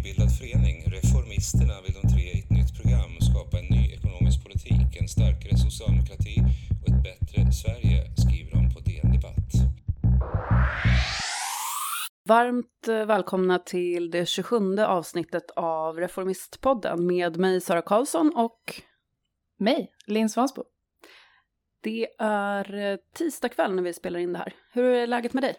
nybildad förening, Reformisterna, vill de tre i ett nytt program skapa en ny ekonomisk politik, en starkare socialdemokrati och ett bättre Sverige, skriver de på DN Debatt. Varmt eh, välkomna till det 27 avsnittet av Reformistpodden med mig Sara Karlsson och mig, Linn Svansbo. Det är eh, tisdag kväll när vi spelar in det här. Hur är läget med dig?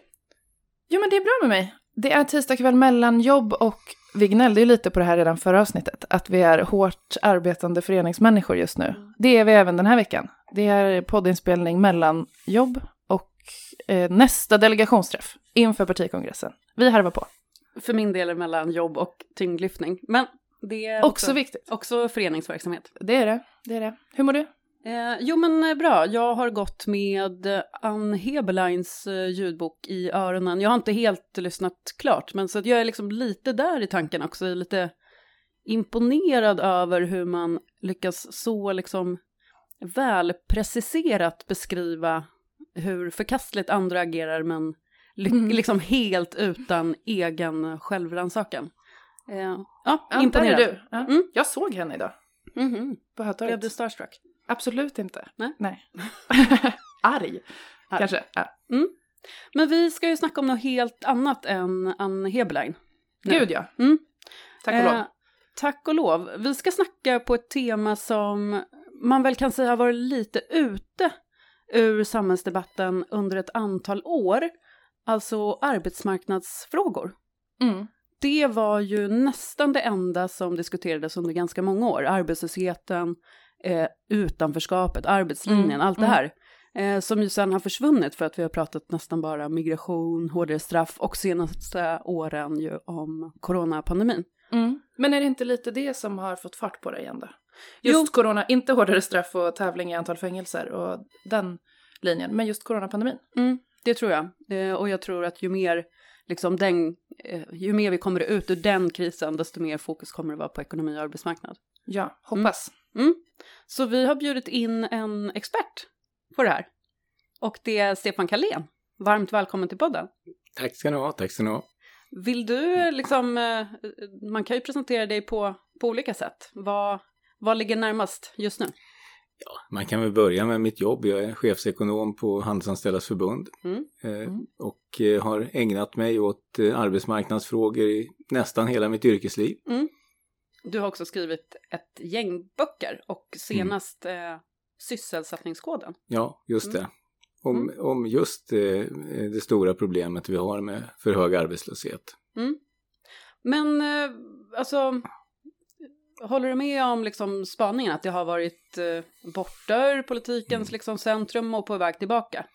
Jo men det är bra med mig. Det är tisdag kväll mellan jobb och vi gnällde ju lite på det här redan förra avsnittet, att vi är hårt arbetande föreningsmänniskor just nu. Det är vi även den här veckan. Det är poddinspelning mellan jobb och eh, nästa delegationsträff inför partikongressen. Vi harvar på. För min del är det mellan jobb och tyngdlyftning. Men det är Också, också, viktigt. också föreningsverksamhet. Det är det. Det är det. Hur mår du? Eh, jo men eh, bra, jag har gått med eh, Ann Heberleins eh, ljudbok i öronen. Jag har inte helt lyssnat klart, men så att jag är liksom lite där i tanken också. Jag är lite imponerad över hur man lyckas så liksom välpreciserat beskriva hur förkastligt andra agerar, men Mm. liksom helt utan egen självrannsakan. Eh, ja, Ja, där imponerad. är du. Ja. Mm. Jag såg henne idag Mhm. på Blev du starstruck? Absolut inte. Nej. Nej. Arg, Arg. kanske. Ja. Men vi ska ju snacka om något helt annat än Ann Heberlein. Nu. Gud ja. Mm. Tack och lov. Eh, tack och lov. Vi ska snacka på ett tema som man väl kan säga har varit lite ute ur samhällsdebatten under ett antal år. Alltså arbetsmarknadsfrågor. Mm. Det var ju nästan det enda som diskuterades under ganska många år. Arbetslösheten, eh, utanförskapet, arbetslinjen, Mm, allt det mm. här. Eh, som ju sen har försvunnit för att vi har pratat nästan bara migration, hårdare straff och senaste åren ju om coronapandemin. Mm. Men är det inte lite det som har fått fart på det igen då? Jo. Just corona, inte hårdare straff och tävling i antal fängelser och den linjen, men just coronapandemin. Mm, det tror jag. Eh, och jag tror att ju mer, liksom den, eh, ju mer vi kommer ut ur den krisen, desto mer fokus kommer det vara på ekonomi och arbetsmarknad. Ja, hoppas. Mm. Så vi har bjudit in en expert på det här. Och det är Stefan Kalén. Varmt välkommen till podden. Tack ska ni ha, tack ska ni ha. Vill du liksom, eh, man kan ju presentera dig på, på olika sätt. Vad, vad ligger närmast just nu? Ja, man kan väl börja med mitt jobb. Jag är chefsekonom på Handelsanställdas förbund Mm. eh, Mm. och eh, har ägnat mig åt eh, arbetsmarknadsfrågor i nästan hela mitt yrkesliv. Du har också skrivit ett gäng böcker och senast eh, Sysselsättningskoden. Ja, just Mm. det. Om, om just eh, det stora problemet vi har med för hög arbetslöshet. Men eh, alltså, håller du med om liksom spaningen att det har varit eh, borta ur politikens liksom, centrum och på väg tillbaka?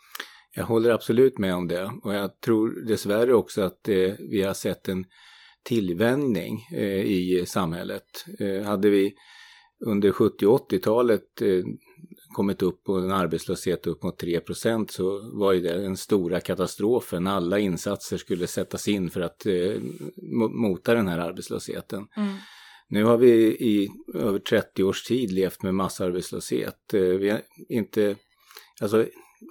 Jag håller absolut med om det och jag tror dessvärre också att eh, vi har sett en tillvänjning eh, i samhället. Eh, hade vi under 70 och 80-talet eh, kommit upp på en arbetslöshet upp mot 3% så var ju det den stora katastrofen. Alla insatser skulle sättas in för att eh, mo- mota den här arbetslösheten. Mm. Nu har vi i över 30 års tid levt med massarbetslöshet. Eh, Vi har inte, alltså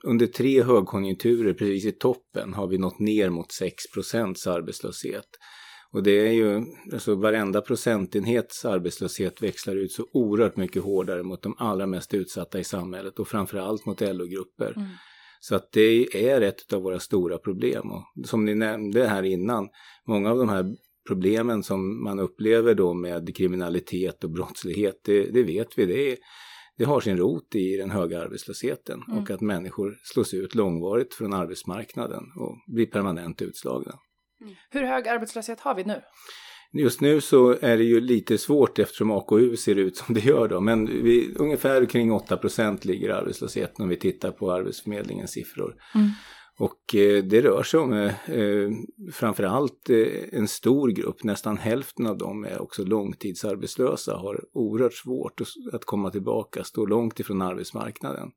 under tre högkonjunkturer precis i toppen har vi nått ner mot 6% arbetslöshet. Och det är ju, alltså varenda procentenhets arbetslöshet växlar ut så oerhört mycket hårdare mot de allra mest utsatta i samhället och framförallt mot LO-grupper. Mm. Så att det är ett av våra stora problem. Och som ni nämnde här innan, många av de här problemen som man upplever då med kriminalitet och brottslighet, det, det vet vi, det, är, det har sin rot i den höga arbetslösheten Mm. och att människor slås ut långvarigt från arbetsmarknaden och blir permanent utslagna. Hur hög arbetslöshet har vi nu? Just nu så är det ju lite svårt eftersom AKU ser ut som det gör då, men vi, ungefär kring 8% ligger arbetslösheten om vi tittar på Arbetsförmedlingens siffror. Mm. Och eh, det rör sig om eh, eh, framförallt eh, en stor grupp, nästan hälften av dem är också långtidsarbetslösa, har oerhört svårt att, att komma tillbaka, står långt ifrån arbetsmarknaden.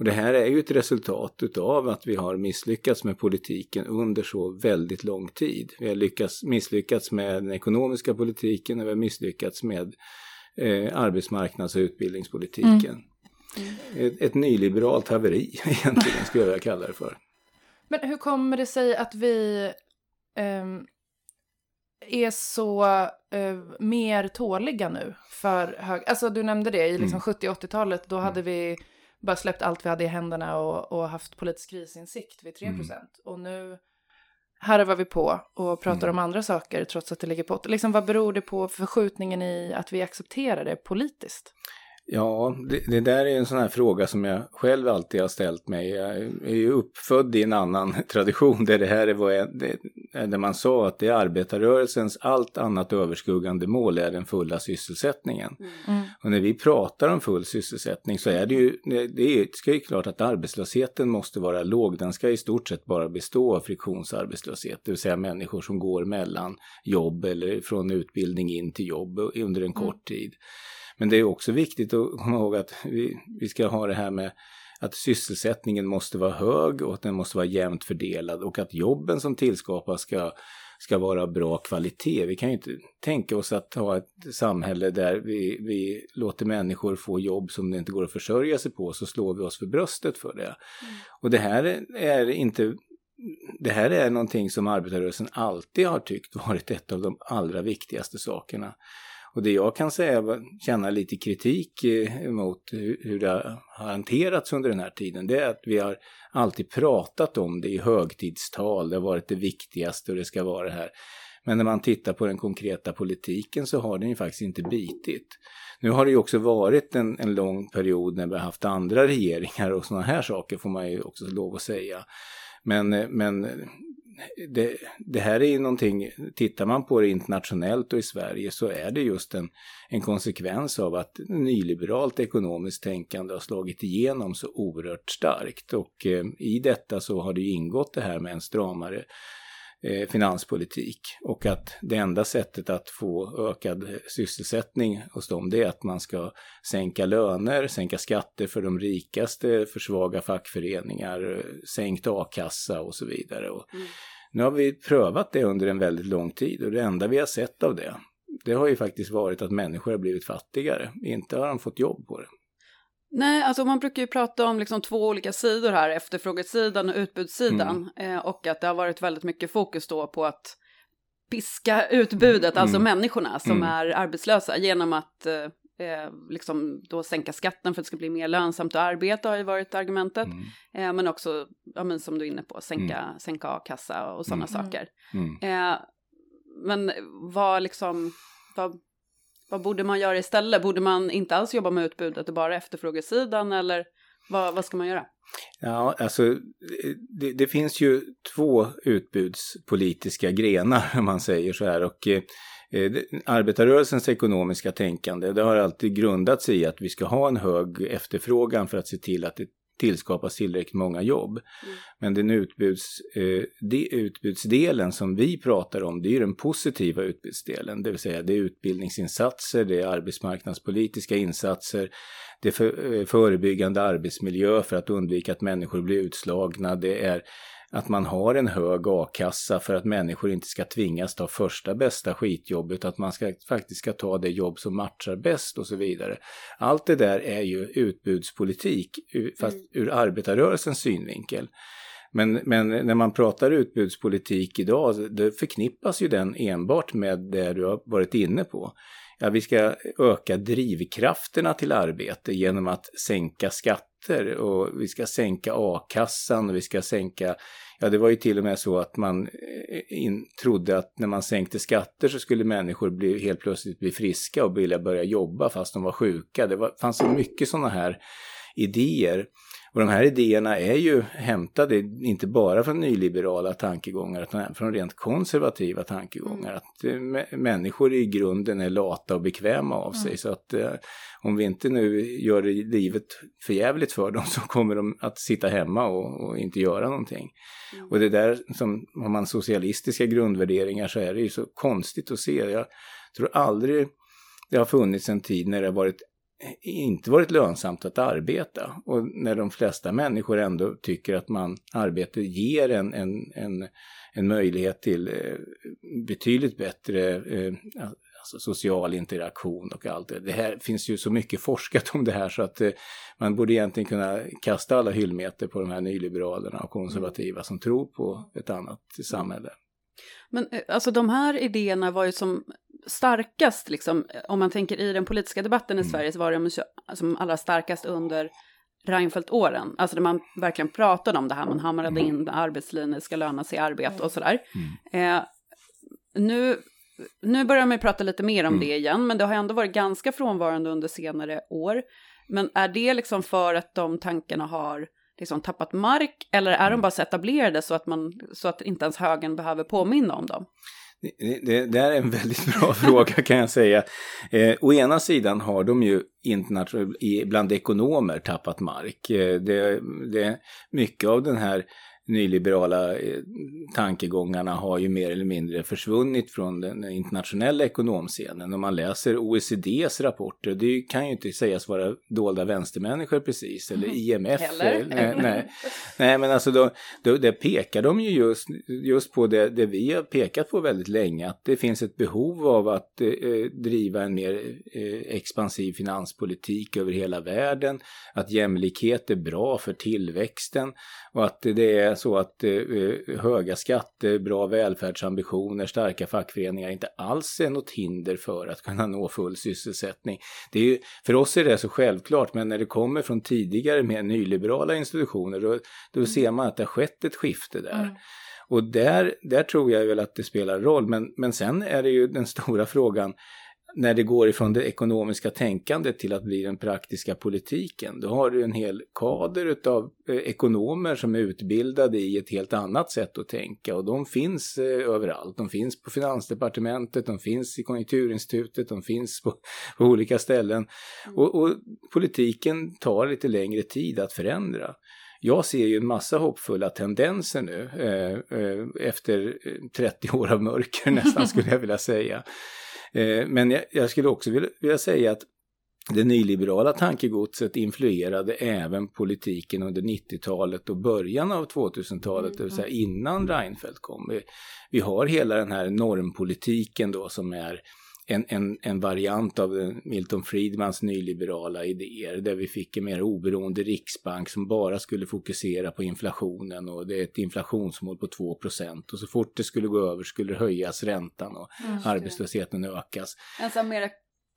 Och det här är ju ett resultat utav att vi har misslyckats med politiken under så väldigt lång tid. Vi har lyckats, misslyckats med den ekonomiska politiken och vi har misslyckats med eh, arbetsmarknads och utbildningspolitiken. Ett, ett nyliberalt haveri egentligen skulle jag vilja kalla det för. Men hur kommer det sig att vi ehm, är så eh, mer tåliga nu för hög... Alltså du nämnde det, i liksom Mm. 70-80-talet då hade vi bara släppt allt vi hade i händerna och, och haft politisk krisinsikt vid 3%. Mm. Och nu harvar vi på och pratar Mm. om andra saker trots att det ligger på. Liksom, vad beror det på förskjutningen i att vi accepterar det politiskt? Ja, det, det där är en sån här fråga som jag själv alltid har ställt mig. Jag är ju uppfödd i en annan tradition där det här är vad jag, det, där man sa att det är arbetarrörelsens allt annat överskuggande mål är den fulla sysselsättningen. Mm. Och när vi pratar om full sysselsättning så är det ju, det är, ska ju klart att arbetslösheten måste vara låg. Den ska i stort sett bara bestå av friktionsarbetslöshet, det vill säga människor som går mellan jobb eller från utbildning in till jobb under en kort tid. Men det är också viktigt att komma ihåg att vi, vi ska ha det här med att sysselsättningen måste vara hög och att den måste vara jämnt fördelad och att jobben som tillskapas ska, ska vara bra kvalitet. Vi kan ju inte tänka oss att ha ett samhälle där vi, vi låter människor få jobb som det inte går att försörja sig på så slår vi oss för bröstet för det. Och det här är inte det här är någonting som arbetarrörelsen alltid har tyckt varit ett av de allra viktigaste sakerna. Och det jag kan säga, känna lite kritik eh, mot hur det har hanterats under den här tiden, det är att vi har alltid pratat om det i högtidstal, det har varit det viktigaste och det ska vara det här. Men när man tittar på den konkreta politiken så har den ju faktiskt inte bitit. Nu har det ju också varit en, en lång period när vi har haft andra regeringar och sådana här saker får man ju också lov att säga. Men, eh, men det, det här är ju någonting, tittar man på det internationellt och i Sverige så är det just en, en konsekvens av att nyliberalt ekonomiskt tänkande har slagit igenom så oerhört starkt. Och eh, i detta så har det ju ingått det här med en stramare eh, finanspolitik och att det enda sättet att få ökad sysselsättning hos dem det är att man ska sänka löner, sänka skatter för de rikaste, försvaga fackföreningar, sänkt a-kassa och så vidare. Och Mm. nu har vi prövat det under en väldigt lång tid och det enda vi har sett av det det har ju faktiskt varit att människor har blivit fattigare, inte har de fått jobb på det. Nej, alltså man brukar ju prata om liksom två olika sidor här, efterfrågesidan och utbudssidan. Eh, och att det har varit väldigt mycket fokus då på att piska utbudet, alltså Mm. människorna som Mm. är arbetslösa, genom att eh, eh, liksom då sänka skatten för att det ska bli mer lönsamt att arbeta har ju varit argumentet. Mm. Eh, men också, ja, men som du är inne på, sänka, sänka a-kassa och sådana Mm. saker. Mm. Eh, men vad liksom, vad, vad borde man göra istället? Borde man inte alls jobba med utbudet och bara efterfrågesidan eller vad, vad ska man göra? Ja, alltså det, det finns ju två utbudspolitiska grenar om man säger så här och eh, arbetarrörelsens ekonomiska tänkande det har alltid grundats i att vi ska ha en hög efterfrågan för att se till att det tillskapas tillräckligt många jobb. Mm. Men den utbuds, eh, det utbudsdelen som vi pratar om, det är ju den positiva utbudsdelen, det vill säga det är utbildningsinsatser, det är arbetsmarknadspolitiska insatser, det är för, eh, förebyggande arbetsmiljö för att undvika att människor blir utslagna, det är att man har en hög a-kassa för att människor inte ska tvingas ta första bästa skitjobb utan att man ska, faktiskt ska ta det jobb som matchar bäst och så vidare. Allt det där är ju utbudspolitik, fast ur arbetarrörelsens synvinkel. Men, men när man pratar utbudspolitik idag, då förknippas ju den enbart med det du har varit inne på. Ja, vi ska öka drivkrafterna till arbete genom att sänka skatter och vi ska sänka a-kassan och vi ska sänka, ja det var ju till och med så att man eh, in, trodde att när man sänkte skatter så skulle människor bli, helt plötsligt bli friska och vilja börja jobba fast de var sjuka. Det var, fanns så mycket sådana här idéer. Och de här idéerna är ju hämtade inte bara från nyliberala tankegångar utan även från rent konservativa tankegångar. Att eh, mä- människor i grunden är lata och bekväma av sig. Så att eh, om vi inte nu gör livet för jävligt för dem så kommer de att sitta hemma och, och inte göra någonting. Och det där som, har man socialistiska grundvärderingar så är det ju så konstigt att se. Jag tror aldrig det har funnits en tid när det har varit inte varit lönsamt att arbeta och när de flesta människor ändå tycker att man arbete ger en, en, en, en möjlighet till eh, betydligt bättre eh, alltså social interaktion och allt det. Det här finns ju så mycket forskat om det här så att eh, man borde egentligen kunna kasta alla hyllmeter på de här nyliberalerna och konservativa som tror på ett annat samhälle. Men eh, alltså de här idéerna var ju som starkast, liksom, om man tänker i den politiska debatten i Mm. Sverige så var de som allra starkast under Reinfeldt-åren. Alltså där man verkligen pratade om det här, man hamrade in arbetslinjen, ska löna sig arbete och sådär. Eh, nu, nu börjar man ju prata lite mer om Mm. det igen, men det har ändå varit ganska frånvarande under senare år. Men är det liksom för att de tankarna har liksom tappat mark, eller är de bara så etablerade så att, man, så att inte ens högern behöver påminna om dem? Det, det, det är en väldigt bra fråga kan jag säga. Eh, å ena sidan har de ju internationellt, bland ekonomer tappat mark. Eh, det, det, mycket av den här nyliberala eh, tankegångarna har ju mer eller mindre försvunnit från den internationella ekonomscenen. Om man läser OECDs rapporter, det kan ju inte sägas vara dolda vänstermänniskor precis, eller IMF. Heller. Nej, nej. nej men alltså då, då, det pekar de ju just, just på det, det vi har pekat på väldigt länge, att det finns ett behov av att eh, driva en mer eh, expansiv finanspolitik över hela världen, att jämlikhet är bra för tillväxten och att det är så att eh, höga skatter, bra välfärdsambitioner, starka fackföreningar inte alls är något hinder för att kunna nå full sysselsättning. Det är ju, för oss är det så självklart, men när det kommer från tidigare mer nyliberala institutioner, då, då ser man att det har skett ett skifte där. Mm. Och där, där tror jag väl att det spelar roll, men, men sen är det ju den stora frågan, när det går ifrån det ekonomiska tänkandet till att bli den praktiska politiken, då har du en hel kader av ekonomer som är utbildade i ett helt annat sätt att tänka och de finns eh, överallt. De finns på Finansdepartementet, de finns i Konjunkturinstitutet, de finns på, på olika ställen. Och, och politiken tar lite längre tid att förändra. Jag ser ju en massa hoppfulla tendenser nu eh, eh, efter eh, 30 år av mörker nästan skulle jag vilja säga. Eh, men jag, skulle också vilja, säga att det nyliberala tankegodset influerade även politiken under 90-talet och början av 2000-talet, det vill säga innan Reinfeldt kom. Vi har hela den här normpolitiken då som är en, en, en variant av eh, Milton Friedmans nyliberala idéer där vi fick en mer oberoende riksbank som bara skulle fokusera på inflationen och det är ett inflationsmål på 2 och så fort det skulle gå över skulle det höjas räntan och arbetslösheten ökas. En sån mer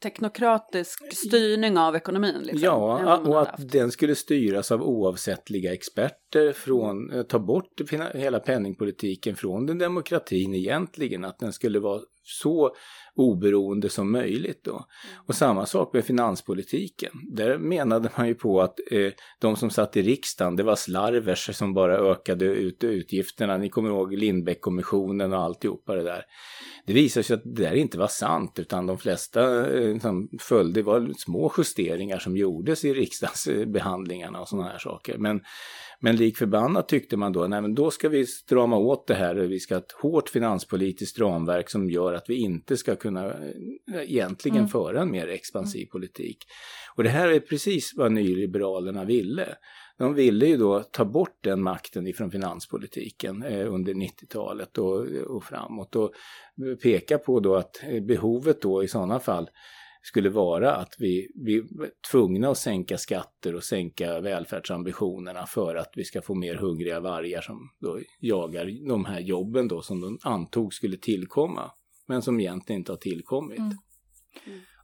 teknokratisk styrning av ekonomin. Liksom, Ja, och att haft. den skulle styras av oavsättliga experter från, eh, ta bort hela penningpolitiken från den demokratin egentligen, att den skulle vara så oberoende som möjligt då. Och samma sak med finanspolitiken. Där menade man ju på att eh, de som satt i riksdagen, det var slarvers som bara ökade ut utgifterna. Ni kommer ihåg Lindbeckkommissionen och alltihopa det där. Det visade sig att det där inte var sant, utan de flesta eh, som följde var små justeringar som gjordes i riksdagsbehandlingarna och sådana här saker. Men, men lik förbannat tyckte man då, nej men då ska vi strama åt det här vi ska ha ett hårt finanspolitiskt ramverk som gör att vi inte ska kunna eh, egentligen Mm. föra en mer expansiv politik. Och det här är precis vad nyliberalerna ville. De ville ju då ta bort den makten ifrån finanspolitiken eh, under 90-talet och, och framåt och peka på då att eh, behovet då i sådana fall skulle vara att vi, vi är tvungna att sänka skatter och sänka välfärdsambitionerna för att vi ska få mer hungriga vargar som då jagar de här jobben då som de antog skulle tillkomma men som egentligen inte har tillkommit. Mm.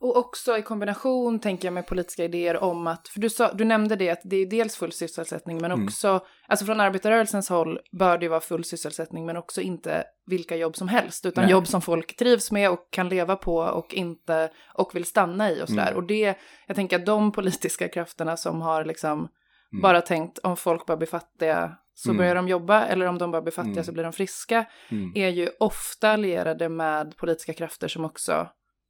Och också i kombination, tänker jag, med politiska idéer om att, för du, sa, du nämnde det att det är dels full sysselsättning, men Mm. också, alltså från arbetarrörelsens håll bör det vara full sysselsättning, men också inte vilka jobb som helst, utan Nej. jobb som folk trivs med och kan leva på och inte, och vill stanna i och sådär. Mm. Och det, jag tänker att de politiska krafterna som har liksom Mm. bara tänkt om folk bara blir fattiga så Mm. börjar de jobba, eller om de bara blir fattiga Mm. så blir de friska, Mm. är ju ofta allierade med politiska krafter som också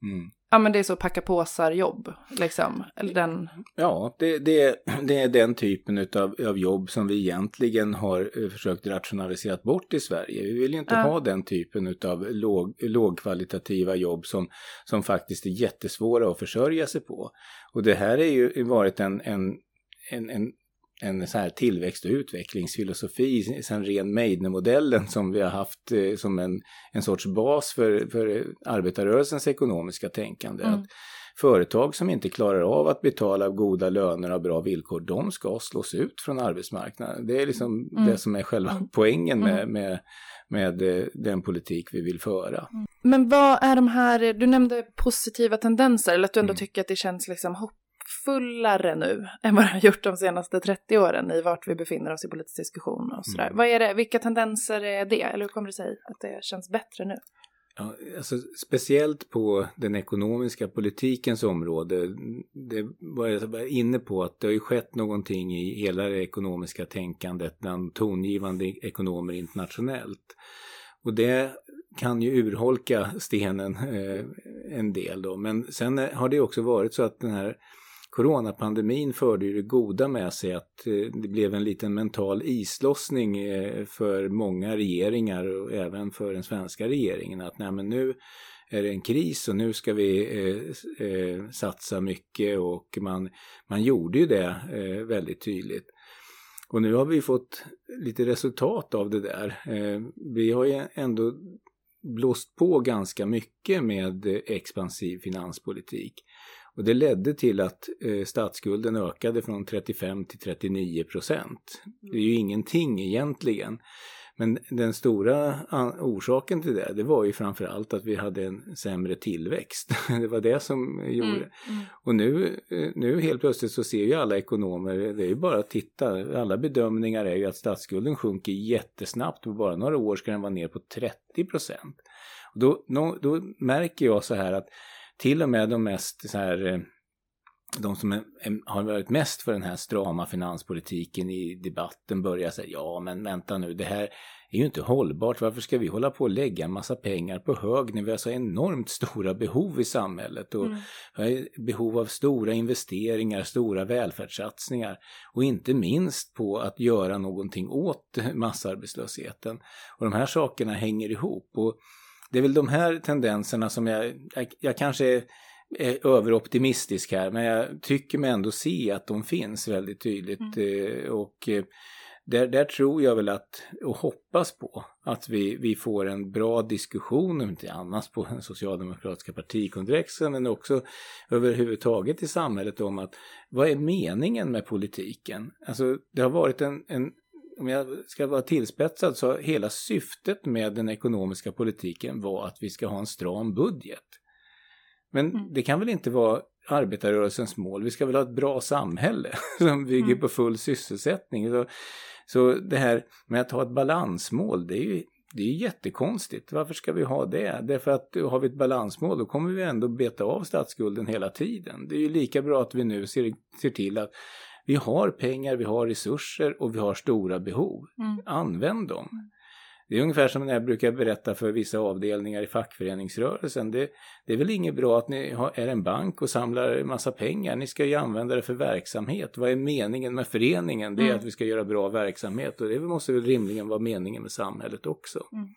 Mm. Ja men det är så packa påsar jobb, liksom. Eller den... Ja, det, det, det är den typen utav, av jobb som vi egentligen har eh, försökt rationalisera bort i Sverige. Vi vill ju inte Ja. ha den typen utav låg, lågkvalitativa jobb som, som faktiskt är jättesvåra att försörja sig på. Och det här är ju varit en, en, en, en en så här tillväxt och utvecklingsfilosofi, sen ren Meidner-modellen som vi har haft eh, som en, en sorts bas för, för arbetarrörelsens ekonomiska tänkande. Mm. Att företag som inte klarar av att betala goda löner och bra villkor, de ska slås ut från arbetsmarknaden. Det är liksom mm. det som är själva mm. poängen med, mm. med, med eh, den politik vi vill föra. Mm. Men vad är de här, du nämnde positiva tendenser, eller att du ändå mm. tycker att det känns liksom hoppfullare nu än vad det har gjort de senaste 30 åren i vart vi befinner oss i politisk diskussion och sådär. Mm. Vad är det, vilka tendenser är det, eller hur kommer det sig att det känns bättre nu? Ja, alltså, speciellt på den ekonomiska politikens område, det var jag inne på att det har ju skett någonting i hela det ekonomiska tänkandet bland tongivande ekonomer internationellt. Och det kan ju urholka stenen eh, en del då. Men sen har det också varit så att den här coronapandemin förde ju det goda med sig att eh, det blev en liten mental islossning eh, för många regeringar och även för den svenska regeringen att nej men nu är det en kris och nu ska vi eh, eh, satsa mycket och man, man gjorde ju det eh, väldigt tydligt. Och nu har vi fått lite resultat av det där. Eh, vi har ju ändå blåst på ganska mycket med expansiv finanspolitik. Och det ledde till att eh, statsskulden ökade från 35 till 39 procent. Det är ju ingenting egentligen. Men den stora orsaken till det, det var ju framförallt att vi hade en sämre tillväxt. Det var det som gjorde mm, mm. Och nu, eh, nu helt plötsligt så ser ju alla ekonomer, det är ju bara att titta, alla bedömningar är ju att statsskulden sjunker jättesnabbt. På bara några år ska den vara ner på 30 procent. Då, då märker jag så här att till och med de mest så här, eh, de som är, har varit mest för den här strama finanspolitiken i debatten börjar säga ja men vänta nu det här är ju inte hållbart. Varför ska vi hålla på och lägga en massa pengar på hög när vi har så enormt stora behov i samhället och mm. behov av stora investeringar, stora välfärdssatsningar och inte minst på att göra någonting åt massarbetslösheten. Och de här sakerna hänger ihop. Och det är väl de här tendenserna som jag, jag, jag kanske är, är överoptimistisk här, men jag tycker mig ändå se att de finns väldigt tydligt. Mm. Eh, och eh, där, där tror jag väl att, och hoppas på, att vi, vi får en bra diskussion, om inte annars på den socialdemokratiska partikongressen, men också överhuvudtaget i samhället om att vad är meningen med politiken? Alltså det har varit en, en om jag ska vara tillspetsad så hela syftet med den ekonomiska politiken var att vi ska ha en stram budget. Men mm. det kan väl inte vara arbetarrörelsens mål. Vi ska väl ha ett bra samhälle som bygger mm. på full sysselsättning. Så, så det här med att ha ett balansmål, det är ju det är jättekonstigt. Varför ska vi ha det? Därför att har vi ett balansmål då kommer vi ändå beta av statsskulden hela tiden. Det är ju lika bra att vi nu ser, ser till att vi har pengar, vi har resurser och vi har stora behov. Mm. Använd dem. Det är ungefär som när jag brukar berätta för vissa avdelningar i fackföreningsrörelsen. Det, det är väl inget bra att ni har, är en bank och samlar en massa pengar. Ni ska ju använda det för verksamhet. Vad är meningen med föreningen? Det är mm. att vi ska göra bra verksamhet och det måste väl rimligen vara meningen med samhället också. Mm.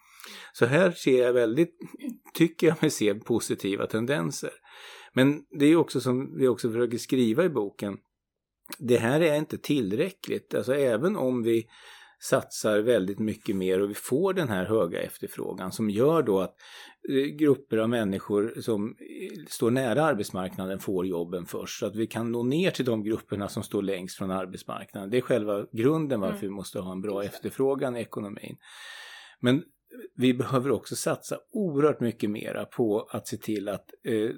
Så här ser jag väldigt, tycker jag mig se positiva tendenser. Men det är också som vi också försöker skriva i boken det här är inte tillräckligt. Alltså även om vi satsar väldigt mycket mer och vi får den här höga efterfrågan som gör då att eh, grupper av människor som eh, står nära arbetsmarknaden får jobben först. Så att vi kan nå ner till de grupperna som står längst från arbetsmarknaden. Det är själva grunden varför mm. vi måste ha en bra efterfrågan i ekonomin. Men vi behöver också satsa oerhört mycket mera på att se till att eh,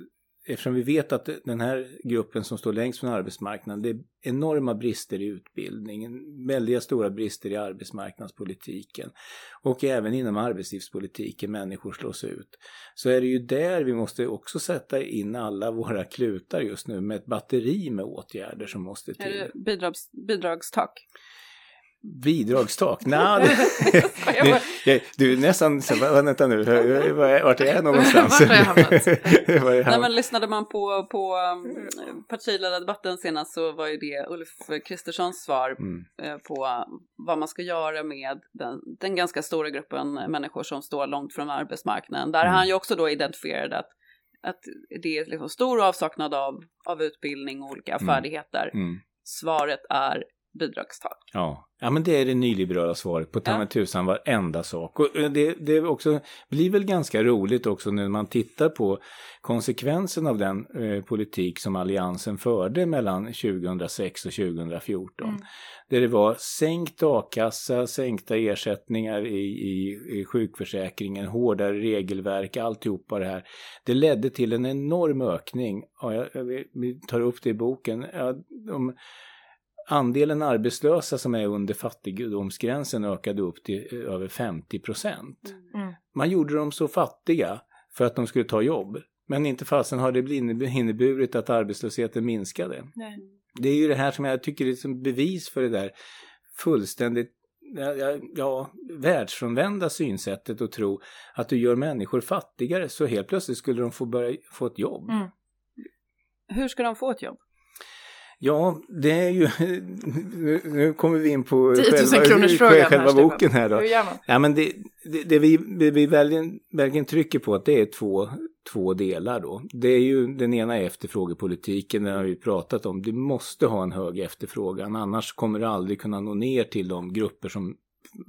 eftersom vi vet att den här gruppen som står längst från arbetsmarknaden, det är enorma brister i utbildningen, väldiga stora brister i arbetsmarknadspolitiken och även inom arbetslivspolitiken, människor slås ut. Så är det ju där vi måste också sätta in alla våra klutar just nu med ett batteri med åtgärder som måste till. Är det bidrags, bidragstak? Bidragstak? Nej, du, du, du är nästan, vänta nu, vart är jag någonstans? vart har jag hamnat? Nej, men lyssnade man på, på um, partiledardebatten senast så var ju det Ulf Kristerssons svar mm. Eh, på vad man ska göra med den, den, ganska stora gruppen människor som står långt från arbetsmarknaden. Där mm. han ju också då identifierade att, att det är liksom stor avsaknad av, av utbildning och olika mm. färdigheter. Mm. Svaret är bidragstak. Ja. ja, men det är det nyliberala svaret på ta Ja. tusan varenda sak. Och eh, det, det också, blir väl ganska roligt också när man tittar på konsekvensen av den eh, politik som Alliansen förde mellan 2006 och 2014. Mm. Där det var sänkt a-kassa, sänkta ersättningar i, i, i sjukförsäkringen, hårdare regelverk, alltihopa det här. Det ledde till en enorm ökning, ja, jag, jag, vi tar upp det i boken, ja, de, andelen arbetslösa som är under fattigdomsgränsen ökade upp till eh, över 50 procent. Mm. Man gjorde dem så fattiga för att de skulle ta jobb. Men inte fasen har det blivit- inneburit att arbetslösheten minskade. Nej. Det är ju det här som jag tycker är bevis för det där fullständigt ja, ja, världsfrånvända synsättet och tro att du gör människor fattigare så helt plötsligt skulle de få, börja, få ett jobb. Mm. Hur ska de få ett jobb? Ja, det är ju... Nu, kommer vi in på 10 000 själva, själva boken här då. Hur gör man? Ja, men det, det, det vi, det vi verkligen, verkligen trycker på att det är två, två delar då. Det är ju den ena är efterfrågepolitiken, den har vi pratat om. Du måste ha en hög efterfrågan, annars kommer du aldrig kunna nå ner till de grupper som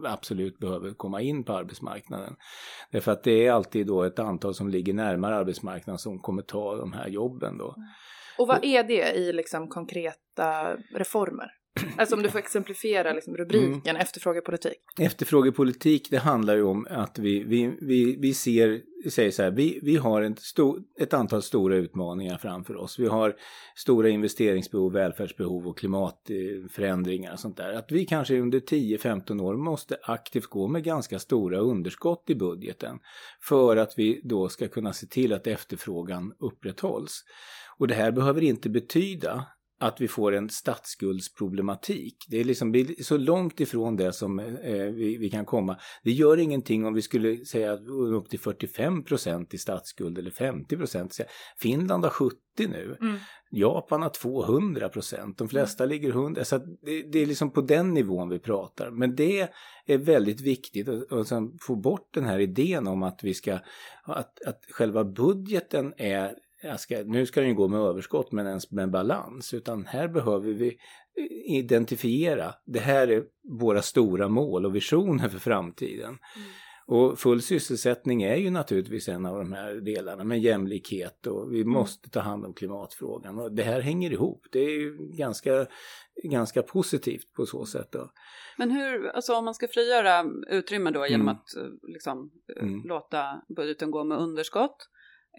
absolut behöver komma in på arbetsmarknaden. Därför att det är alltid då ett antal som ligger närmare arbetsmarknaden som kommer ta de här jobben då. Och vad är det i liksom konkreta reformer? Alltså om du får exemplifiera liksom rubriken efterfrågepolitik. Efterfrågepolitik, det handlar ju om att vi, vi, vi, vi ser, säger så här, vi, vi har en stor, ett antal stora utmaningar framför oss. Vi har stora investeringsbehov, välfärdsbehov och klimatförändringar och sånt där. Att vi kanske under 10-15 år måste aktivt gå med ganska stora underskott i budgeten för att vi då ska kunna se till att efterfrågan upprätthålls. Och det här behöver inte betyda att vi får en statsskuldsproblematik. Det är liksom så långt ifrån det som eh, vi, vi kan komma. Det gör ingenting om vi skulle säga upp till 45 procent i statsskuld eller 50 procent. Finland har 70 nu. Mm. Japan har 200 procent. De flesta ligger 100. Så det, det är liksom på den nivån vi pratar. Men det är väldigt viktigt att, att få bort den här idén om att vi ska att, att själva budgeten är ska, nu ska den ju gå med överskott men ens med balans. Utan här behöver vi identifiera, det här är våra stora mål och visioner för framtiden. Och full sysselsättning är ju naturligtvis en av de här delarna med jämlikhet och vi måste ta hand om klimatfrågan. Och det här hänger ihop. Det är ju ganska, ganska positivt på så sätt. Då. Men hur, alltså om man ska frigöra utrymme då genom Mm. att eh, liksom eh, Mm. låta budgeten gå med underskott.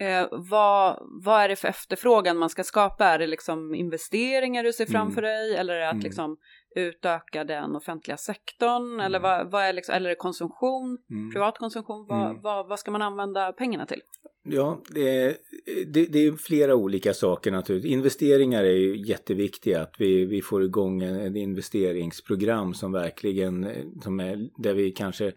Eh, vad, vad är det för efterfrågan man ska skapa? Är det liksom investeringar du ser framför dig eller är det att Mm. liksom utöka den offentliga sektorn? Eller, Mm. vad, vad är liksom, eller är konsumtion, Mm. privat konsumtion? Vad, Mm. vad, vad ska man använda pengarna till? Ja, det är, det, det är flera olika saker naturligtvis. Investeringar är ju jätteviktiga, att vi, vi får igång en investeringsprogram som verkligen, eh, som är, där vi kanske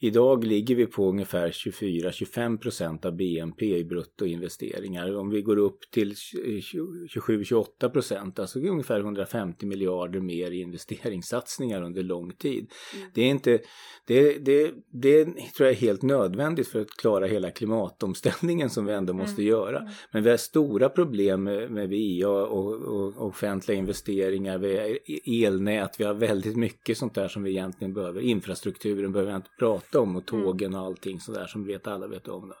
Idag ligger vi på ungefär 24-25 procent av BNP i bruttoinvesteringar. Om vi går upp till 27-28 procent, alltså ungefär 150 miljarder mer i investeringssatsningar under lång tid. Mm. Det är inte, det, det, det tror jag är helt nödvändigt för att klara hela klimatomställningen som vi ändå måste göra. Men vi har stora problem med, med VA och, och, och offentliga investeringar, vi har elnät, vi har väldigt mycket sånt där som vi egentligen behöver. Infrastrukturen behöver jag inte prata om och tågen och allting sådär som vet alla vet om. Då.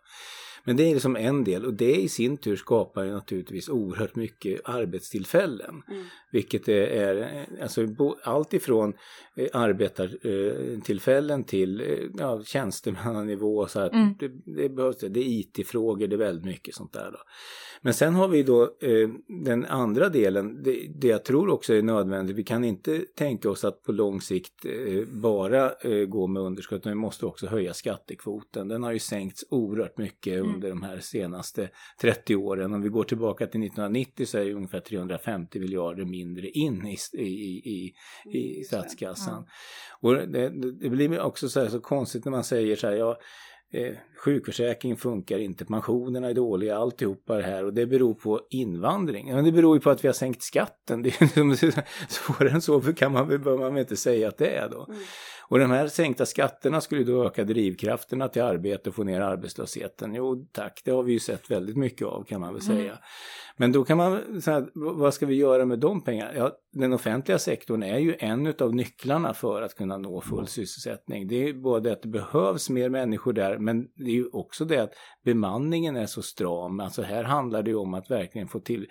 Men det är liksom en del och det i sin tur skapar ju naturligtvis oerhört mycket arbetstillfällen. Mm. Vilket är, alltså, allt ifrån eh, arbetartillfällen till eh, ja, tjänstemannanivå. Så här, Mm. det, det, behövs, det är IT-frågor, det är väldigt mycket sånt där. Då. Men sen har vi då eh, den andra delen, det, det jag tror också är nödvändigt. Vi kan inte tänka oss att på lång sikt eh, bara eh, gå med underskott, utan vi måste också höja skattekvoten. Den har ju sänkts oerhört mycket Mm. under de här senaste 30 åren. Om vi går tillbaka till 1990 så är det ungefär 350 miljarder mindre in i, i, i, i statskassan. Och det, det blir också så, här så konstigt när man säger så här, ja, eh, sjukförsäkringen funkar inte, pensionerna är dåliga, alltihopa det här och det beror på invandring. Men det beror ju på att vi har sänkt skatten. Det är svårare än så kan man, bör man väl inte säga att det är då. Mm. Och de här sänkta skatterna skulle då öka drivkrafterna till arbete och få ner arbetslösheten. Jo tack, det har vi ju sett väldigt mycket av kan man väl säga. Mm. Men då kan man säga, vad ska vi göra med de pengarna? Ja, den offentliga sektorn är ju en av nycklarna för att kunna nå full sysselsättning. Det är både att det behövs mer människor där, men det är ju också det att bemanningen är så stram. Alltså här handlar det ju om att verkligen få till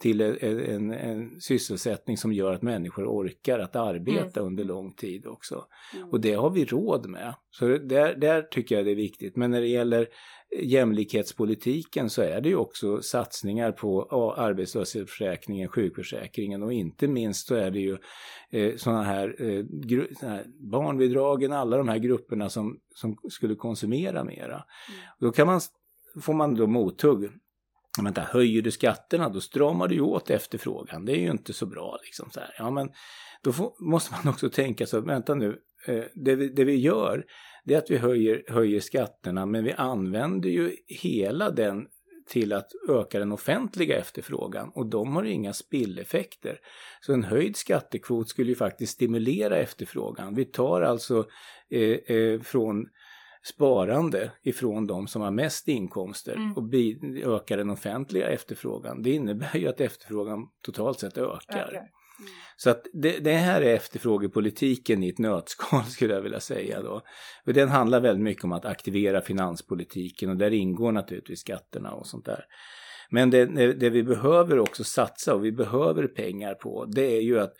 till en, en, en, sysselsättning som gör att människor orkar att arbeta mm. under lång tid också. Mm. Och det har vi råd med. Så där, där tycker jag det är viktigt. Men när det gäller jämlikhetspolitiken så är det ju också satsningar på arbetslöshetsförsäkringen, sjukförsäkringen och inte minst så är det ju eh, sådana här, eh, här, barnbidragen, alla de här grupperna som, som skulle konsumera mera. Mm. Då kan man, får man då mothugg vänta, höjer du skatterna då stramar du åt efterfrågan. Det är ju inte så bra. Liksom, så här. Ja, men då får, måste man också tänka så, vänta nu, eh, det, vi, det vi gör det är att vi höjer, höjer skatterna men vi använder ju hela den till att öka den offentliga efterfrågan och de har inga spilleffekter. Så en höjd skattekvot skulle ju faktiskt stimulera efterfrågan. Vi tar alltså eh, eh, från sparande ifrån de som har mest inkomster mm. och ökar den offentliga efterfrågan. Det innebär ju att efterfrågan totalt sett ökar. Okay. Mm. Så att det, det, här är efterfrågepolitiken i ett nötskal skulle jag vilja säga då. För den handlar väldigt mycket om att aktivera finanspolitiken och där ingår naturligtvis skatterna och sånt där. Men det, det vi behöver också satsa och vi behöver pengar på det är ju att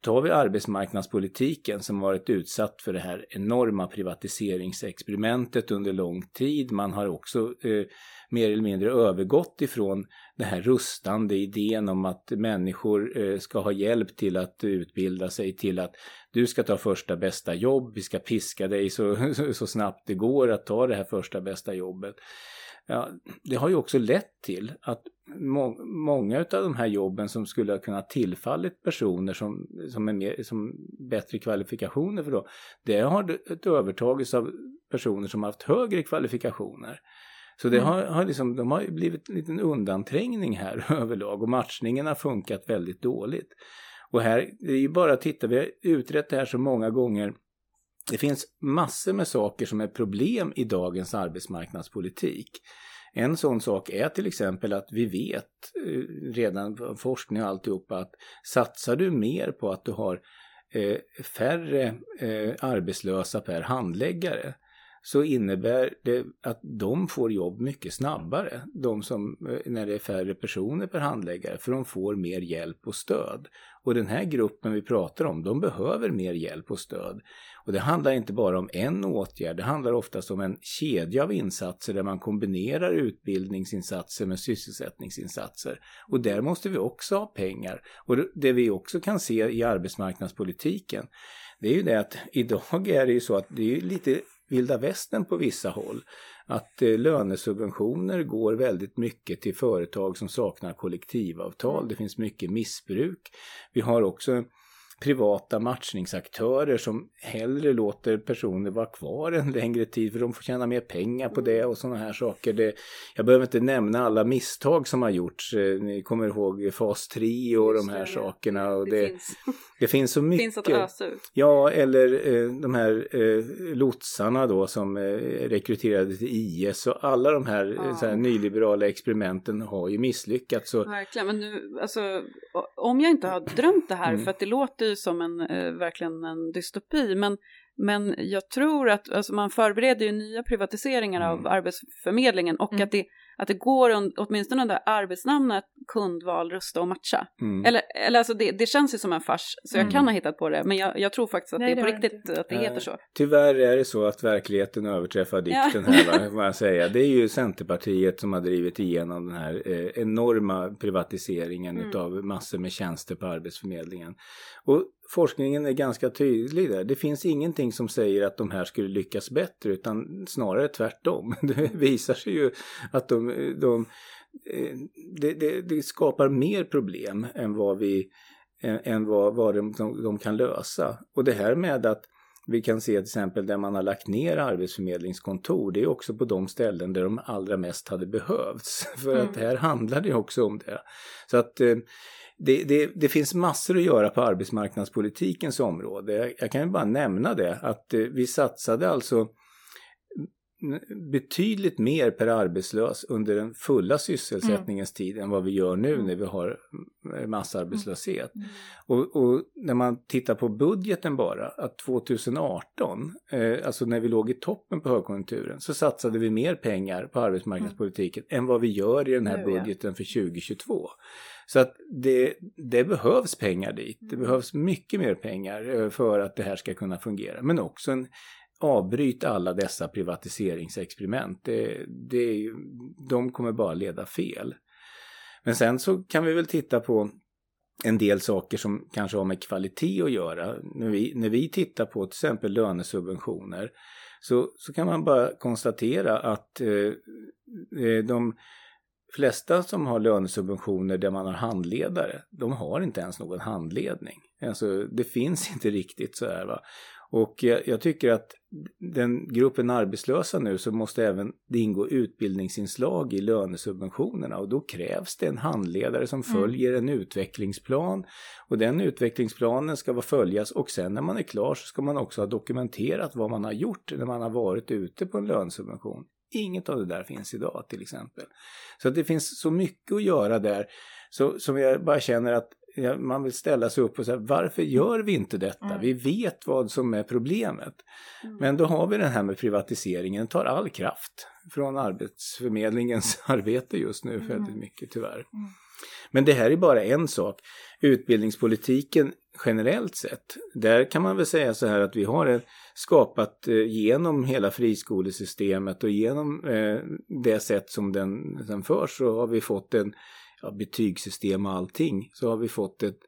Tar vi arbetsmarknadspolitiken som varit utsatt för det här enorma privatiseringsexperimentet under lång tid. Man har också eh, mer eller mindre övergått ifrån den här rustande idén om att människor eh, ska ha hjälp till att utbilda sig till att du ska ta första bästa jobb, vi ska piska dig så, så snabbt det går att ta det här första bästa jobbet. Ja, det har ju också lett till att må många av de här jobben som skulle ha kunnat tillfallit personer som, som, är mer, som bättre kvalifikationer för då, det har övertagits av personer som har haft högre kvalifikationer. Så det mm. har, har liksom, de har blivit en liten undanträngning här överlag och matchningen har funkat väldigt dåligt. Och här, det är ju bara att titta, vi har utrett det här så många gånger. Det finns massor med saker som är problem i dagens arbetsmarknadspolitik. En sån sak är till exempel att vi vet eh, redan från forskning och alltihopa att satsar du mer på att du har eh, färre eh, arbetslösa per handläggare så innebär det att de får jobb mycket snabbare, de som, eh, när det är färre personer per handläggare, för de får mer hjälp och stöd. Och den här gruppen vi pratar om, de behöver mer hjälp och stöd. Och det handlar inte bara om en åtgärd, det handlar oftast om en kedja av insatser där man kombinerar utbildningsinsatser med sysselsättningsinsatser. Och där måste vi också ha pengar. Och det vi också kan se i arbetsmarknadspolitiken, det är ju det att idag är det ju så att det är lite vilda västern på vissa håll. Att eh, lönesubventioner går väldigt mycket till företag som saknar kollektivavtal. Det finns mycket missbruk. Vi har också privata matchningsaktörer som hellre låter personer vara kvar en längre tid för de får tjäna mer pengar på det och sådana här saker. Det, jag behöver inte nämna alla misstag som har gjorts. Eh, ni kommer ihåg fas 3 och de här det, sakerna. Och det, det, finns. det finns så mycket. finns att ösa ut. Ja, eller eh, de här eh, lotsarna då som eh, rekryterade till IS och alla de här, ja. här nyliberala experimenten har ju misslyckats. Så... Verkligen, men nu, alltså, om jag inte har drömt det här, mm. för att det låter ju som en, eh, verkligen en dystopi, men, men jag tror att alltså, man förbereder ju nya privatiseringar mm. av Arbetsförmedlingen och mm. att det att det går åtminstone under arbetsnamnet kundval, rusta och matcha. Mm. Eller, eller alltså det, det, känns ju som en fars, så jag mm. kan ha hittat på det, men jag, jag tror faktiskt att Nej, det är på riktigt inte. att det heter så. Tyvärr är det så att verkligheten överträffar dikten ja. här, får jag säga. Det är ju Centerpartiet som har drivit igenom den här eh, enorma privatiseringen mm. av massor med tjänster på Arbetsförmedlingen. Och forskningen är ganska tydlig där. Det finns ingenting som säger att de här skulle lyckas bättre utan snarare tvärtom. Det visar sig ju att de, de eh, det, det, det, skapar mer problem än vad vi än vad, vad de, de, kan lösa. Och det här med att vi kan se till exempel där man har lagt ner arbetsförmedlingskontor, det är också på de ställen där de allra mest hade behövts. För mm. att här handlar det också om det. Så att eh, det, det, det, finns massor att göra på arbetsmarknadspolitikens område. Jag, kan ju bara nämna det att eh, vi satsade alltså betydligt mer per arbetslös under den fulla sysselsättningens mm. tid än vad vi gör nu mm. när vi har massarbetslöshet. Mm. Och, och, när man tittar på budgeten bara, att 2018, eh, alltså när vi låg i toppen på högkonjunkturen, så satsade vi mer pengar på arbetsmarknadspolitiken mm. än vad vi gör i den här budgeten för 2022. Så att det, det behövs pengar dit. Det mm. behövs mycket mer pengar eh, för att det här ska kunna fungera. Men också en, avbryt alla dessa privatiseringsexperiment. Det, det, de kommer bara leda fel. Men sen så kan vi väl titta på en del saker som kanske har med kvalitet att göra. När vi, när vi tittar på till exempel lönesubventioner så, så kan man bara konstatera att eh, eh de flesta som har lönesubventioner där man har handledare, de har inte ens någon handledning. Alltså det finns inte riktigt så här va. Och jag, jag, tycker att den gruppen arbetslösa nu så måste även det ingå utbildningsinslag i lönesubventionerna och då krävs det en handledare som mm. följer en utvecklingsplan och den utvecklingsplanen ska vara följas och sen när man är klar så ska man också ha dokumenterat vad man har gjort när man har varit ute på en lönesubvention. Inget av det där finns idag till exempel. Så att det finns så mycket att göra där så, som jag bara känner att man vill ställa sig upp och säga varför gör vi inte detta? Mm. Vi vet vad som är problemet. Mm. Men då har vi den här med privatiseringen, tar all kraft från Arbetsförmedlingens arbete just nu mm. väldigt mycket tyvärr. Mm. Men det här är bara en sak. Utbildningspolitiken generellt sett, där kan man väl säga så här att vi har skapat eh, genom hela friskolesystemet och genom eh, det sätt som den, den förs så har vi fått en ja, betygssystem och allting så har vi fått ett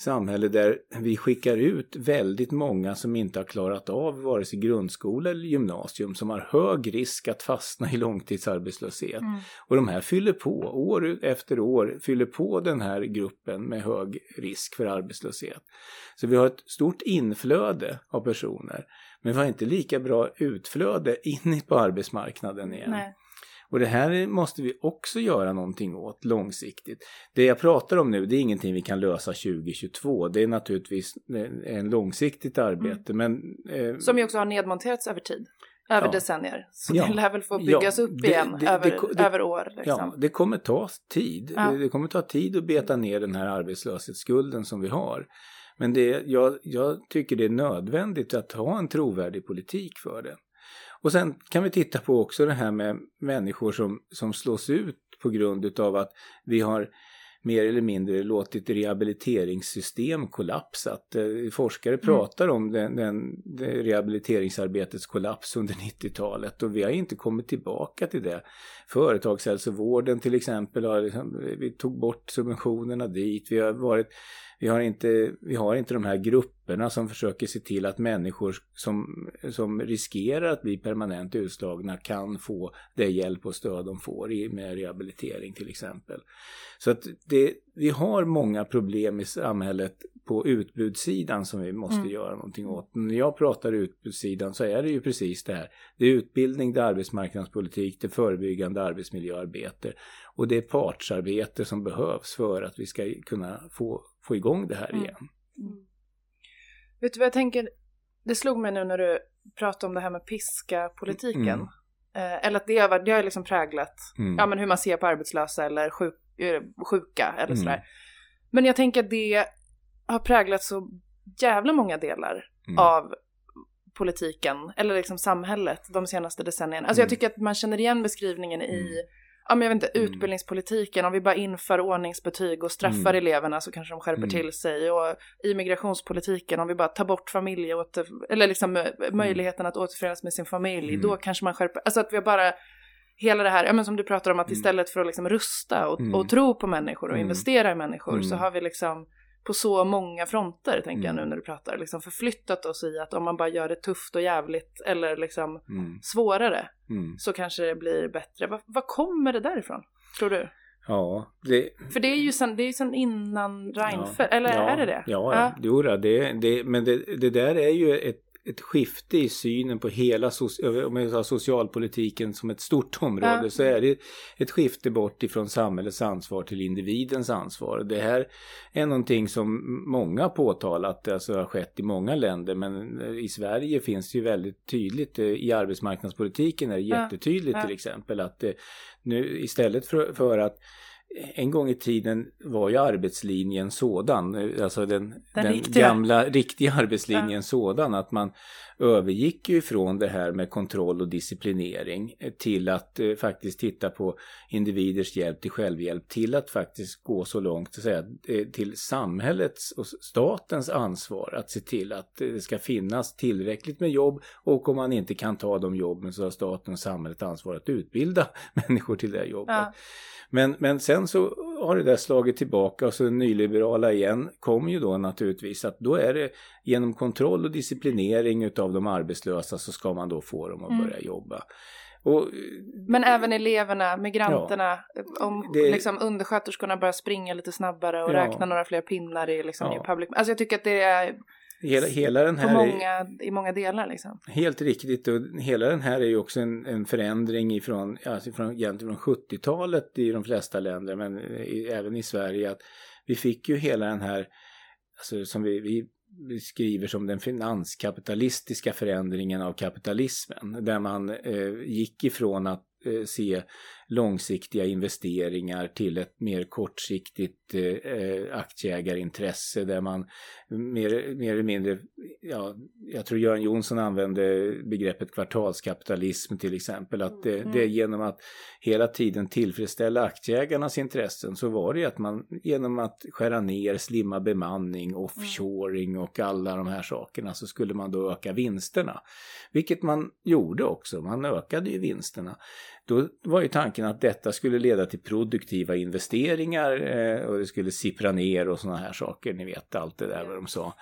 samhälle där vi skickar ut väldigt många som inte har klarat av vare sig grundskola eller gymnasium som har hög risk att fastna i långtidsarbetslöshet. Mm. Och de här fyller på, år efter år, fyller på den här gruppen med hög risk för arbetslöshet. Så vi har ett stort inflöde av personer men vi har inte lika bra utflöde in på arbetsmarknaden igen. Nej. Och det här måste vi också göra någonting åt långsiktigt. Det jag pratar om nu, det är ingenting vi kan lösa 2022. Det är naturligtvis en långsiktigt arbete. Mm. Men, eh, Som ju också har nedmonterats över tid. Över ja. decennier. Så ja. det lär väl få byggas ja, upp det, igen det, över, det, över år. Liksom. Ja, det kommer ta tid. Det kommer ta tid att beta ner den här arbetslöshetsskulden som vi har. Men det, jag, jag tycker det är nödvändigt att ha en trovärdig politik för det. Och sen kan vi titta på också det här med människor som, som slås ut på grund av att vi har mer eller mindre låtit rehabiliteringssystem kollapsat. Eh, forskare mm. pratar om den, den, den rehabiliteringsarbetets kollaps under 90-talet och vi har inte kommit tillbaka till det. Företagshälsovården till exempel, har liksom, vi tog bort subventionerna dit. Vi har varit vi har inte, vi har inte de här grupperna som försöker se till att människor som, som riskerar att bli permanent utslagna kan få det hjälp och stöd de får i, med rehabilitering till exempel. Så att det, vi har många problem i samhället på utbudssidan som vi måste mm. göra någonting åt. När jag pratar utbudssidan så är det ju precis det här. Det är utbildning, det är arbetsmarknadspolitik, det är förebyggande arbetsmiljöarbete och det är partsarbete som behövs för att vi ska kunna få få igång det här mm. igen. Mm. Vet du vad jag tänker? Det slog mig nu när du pratade om det här med piska-politiken. Mm. Eh, eller att det har, det har liksom präglat mm. ja, men hur man ser på arbetslösa eller sjuk, eh, sjuka eller mm. sådär. Men jag tänker att det har präglat så jävla många delar mm. av politiken eller liksom samhället de senaste decennierna. Alltså jag tycker att man känner igen beskrivningen i ja, men jag vet inte, mm. utbildningspolitiken, om vi bara inför ordningsbetyg och straffar mm. eleverna så kanske de skärper mm. till sig. Och i migrationspolitiken, om vi bara tar bort familj, åter, eller liksom mm. möjligheten att återförenas med sin familj, då mm. kanske man skärper, alltså att vi bara hela det här, ja men som du pratar om att mm. istället för att liksom rusta och, och tro på människor och investera i människor så har vi liksom på så många fronter, tänker jag nu när du pratar, liksom förflyttat oss i att om man bara gör det tufft och jävligt eller liksom mm. svårare mm. så kanske det blir bättre. Vad, vad kommer det därifrån, tror du? Ja, det... För det är ju sen, det är sen innan Reinfeldt, ja, eller ja, är det det? Ja, ja. Jo, det, det, men det, det där är ju ett ett skifte i synen på hela om jag socialpolitiken som ett stort område ja. så är det ett skifte bort ifrån samhällets ansvar till individens ansvar. Det här är någonting som många påtalat, alltså har skett i många länder men i Sverige finns det ju väldigt tydligt i arbetsmarknadspolitiken är det jättetydligt ja. till exempel att nu istället för, för att en gång i tiden var ju arbetslinjen sådan, alltså den, den, den riktiga. gamla riktiga arbetslinjen ja. sådan att man övergick ju ifrån det här med kontroll och disciplinering till att eh, faktiskt titta på individers hjälp till självhjälp till att faktiskt gå så långt att säga, eh, till samhällets och statens ansvar att se till att det ska finnas tillräckligt med jobb och om man inte kan ta de jobben så har staten och samhället ansvar att utbilda människor till det jobbet. Ja. Men, men sen så har det där slagit tillbaka och så nyliberala igen kom ju då naturligtvis att då är det genom kontroll och disciplinering utav de arbetslösa så ska man då få dem att mm. börja jobba. Och, men även eleverna, migranterna, ja, om det, liksom undersköterskorna börjar springa lite snabbare och ja, räkna några fler pinnar i, liksom, ja. i public. Alltså jag tycker att det är Hela, hela den här många, I många delar liksom. Helt riktigt och hela den här är ju också en, en förändring ifrån, alltså från, egentligen från 70-talet i de flesta länder men i, även i Sverige att vi fick ju hela den här, alltså som vi, vi beskriver som den finanskapitalistiska förändringen av kapitalismen där man eh, gick ifrån att eh, se långsiktiga investeringar till ett mer kortsiktigt eh, aktieägarintresse där man mer, mer eller mindre, ja, jag tror Göran Jonsson använde begreppet kvartalskapitalism till exempel, att det, mm. det är genom att hela tiden tillfredsställa aktieägarnas intressen så var det att man genom att skära ner, slimma bemanning, offshoring och alla de här sakerna så skulle man då öka vinsterna. Vilket man gjorde också, man ökade ju vinsterna. Då var ju tanken att detta skulle leda till produktiva investeringar eh, och det skulle sippra ner och sådana här saker. Ni vet allt det där vad de sa.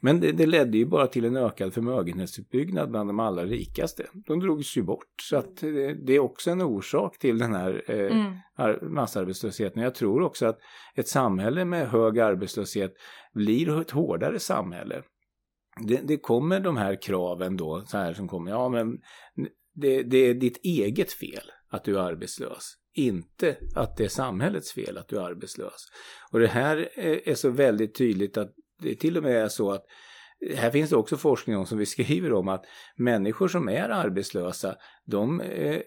Men det, det, ledde ju bara till en ökad förmögenhetsuppbyggnad bland de allra rikaste. De drogs ju bort. Så att det, det är också en orsak till den här eh, mm. massarbetslösheten. Jag tror också att ett samhälle med hög arbetslöshet blir ett hårdare samhälle. Det, det kommer de här kraven då, så här som kommer, ja men det, det är ditt eget fel att du är arbetslös. Inte att det är samhällets fel att du är arbetslös. Och det här är så väldigt tydligt att det till och med är så att här finns det också forskning om som vi skriver om att människor som är arbetslösa de eh,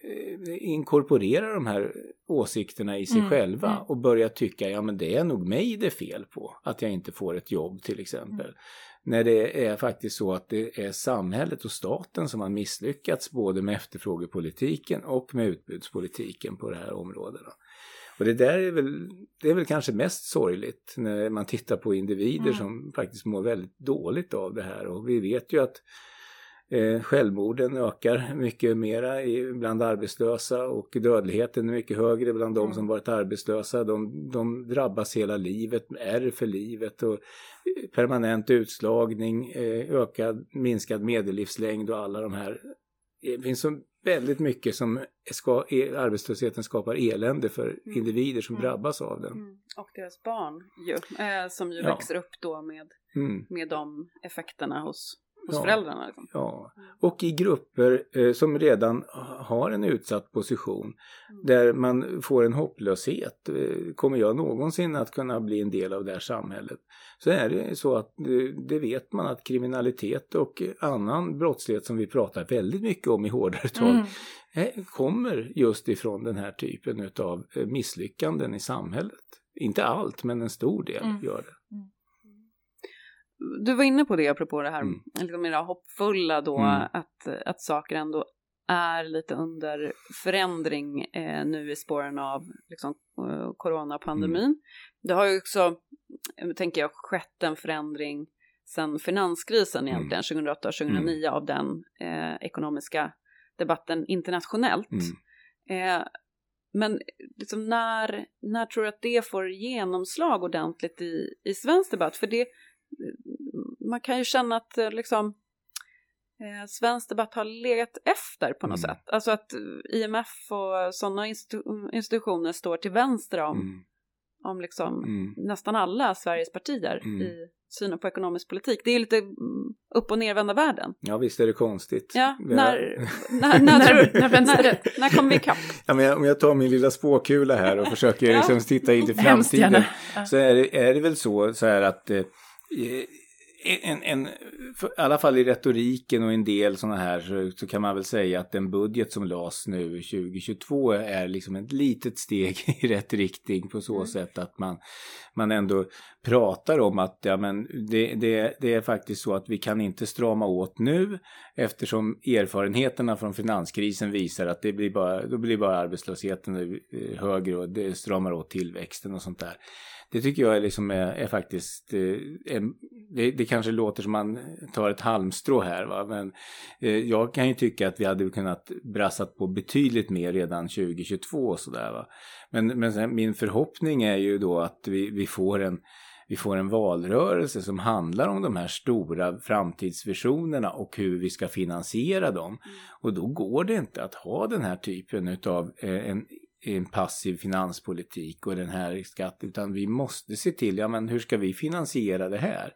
inkorporerar de här åsikterna i sig mm, själva mm. och börjar tycka ja men det är nog mig det är fel på att jag inte får ett jobb till exempel. När det är faktiskt så att det är samhället och staten som har misslyckats både med efterfrågepolitiken och med utbudspolitiken på det här områdena. Och det där är väl, det är väl kanske mest sorgligt när man tittar på individer mm. som faktiskt mår väldigt dåligt av det här. Och vi vet ju att eh, självmorden ökar mycket mera i, bland arbetslösa och dödligheten är mycket högre bland de mm. som varit arbetslösa. De, de drabbas hela livet, är för livet och eh, permanent utslagning, eh, ökad, minskad medellivslängd och alla de här. Det finns så väldigt mycket som ska, e, arbetslösheten skapar elände för mm. individer som mm. drabbas av den. Mm. Och deras barn ju, som ju ja. växer upp då med, med de effekterna hos hos ja, föräldrarna. Liksom. Ja, och i grupper eh, som redan har en utsatt position mm. där man får en hopplöshet. Eh, kommer jag någonsin att kunna bli en del av det här samhället? Så är det så att det, det vet man att kriminalitet och annan brottslighet som vi pratar väldigt mycket om i hårdare tag mm. eh, kommer just ifrån den här typen av eh, misslyckanden i samhället. Inte allt, men en stor del mm. gör det. Mm du var inne på det apropå det här mm. liksom det hoppfulla då mm. att, att saker ändå är lite under förändring eh, nu i spåren av liksom, eh, coronapandemin. Mm. Det har ju också, eh, tänker jag, skett en förändring sedan finanskrisen mm. egentligen, 2008-2009 mm. av den eh, ekonomiska debatten internationellt. Mm. Eh, men liksom när, när tror du att det får genomslag ordentligt i, i svensk debatt? För det, man kan ju känna att eh, liksom eh, svensk debatt har legat efter på något mm. sätt. Alltså att IMF och sådana institu institutioner står till vänster om, mm. om liksom Mm. nästan alla Sveriges partier Mm. i synen på ekonomisk politik. Det är lite mm, upp och nervända världen. Ja, visst är det konstigt. Ja, när, när, när, När- när när, kommer vi ikapp? Ja, men jag, om jag tar min lilla spåkula här och försöker Ja. liksom titta in i framtiden. Så är det, är det väl så, så här att eh, en, en, för, i alla fall i retoriken och en del sådana här så, så kan man väl säga att den budget som lades nu 2022 är liksom ett litet steg i rätt riktning på så Mm. sätt att man, man ändå pratar om att ja, men det, det, det är faktiskt så att vi kan inte strama åt nu eftersom erfarenheterna från finanskrisen visar att det blir bara, då blir bara arbetslösheten eh, högre och det stramar åt tillväxten och sånt där. Det tycker jag är, liksom är, är faktiskt, eh, en, det, det kanske låter som man tar ett halmstrå här va, men eh, jag kan ju tycka att vi hade kunnat brassat på betydligt mer redan 2022 och sådär va. Men, men min förhoppning är ju då att vi, vi får en vi får en valrörelse som handlar om de här stora framtidsvisionerna och hur vi ska finansiera dem. Och då går det inte att ha den här typen av eh, en, en passiv finanspolitik och den här skatten, utan vi måste se till, ja men hur ska vi finansiera det här?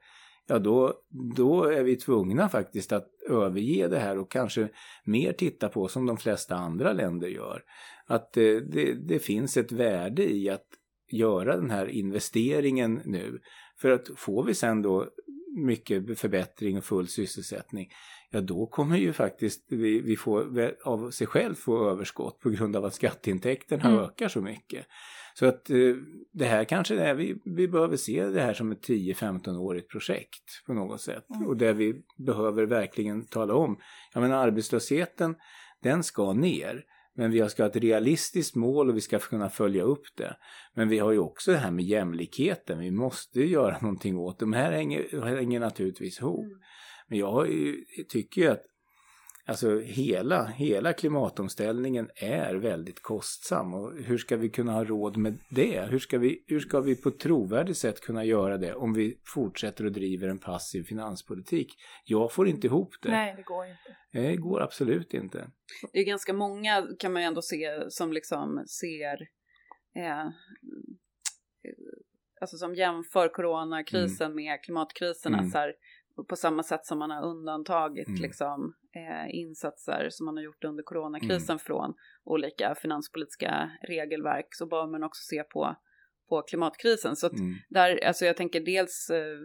Ja, då, då är vi tvungna faktiskt att överge det här och kanske mer titta på som de flesta andra länder gör. Att eh, det, det finns ett värde i att göra den här investeringen nu. För att får vi sen då mycket förbättring och full sysselsättning, ja då kommer ju faktiskt vi, vi få, av sig själv få överskott på grund av att skatteintäkterna Mm. ökar så mycket. Så att eh, det här kanske är, vi, vi behöver se det här som ett 10-15-årigt projekt på något sätt. Mm. Och där vi behöver verkligen tala om, ja men arbetslösheten den ska ner. Men vi ska ha ett realistiskt mål och vi ska kunna följa upp det. Men vi har ju också det här med jämlikheten. Vi måste ju göra någonting åt det. De här hänger, hänger naturligtvis ihop. Mm. Men jag tycker ju att alltså hela, hela klimatomställningen är väldigt kostsam. Och hur ska vi kunna ha råd med det? Hur ska vi, hur ska vi på ett trovärdigt sätt kunna göra det om vi fortsätter att driva en passiv finanspolitik? Jag får inte ihop det. Nej, det går inte. Det går absolut inte. Det är ganska många kan man ju ändå se som liksom ser eh, alltså som jämför coronakrisen med klimatkriserna Mm. så här, på samma sätt som man har undantagit Mm. liksom, eh, insatser som man har gjort under coronakrisen Mm. från olika finanspolitiska regelverk så bör man också se på, på klimatkrisen. Så Mm. där, alltså jag tänker dels eh,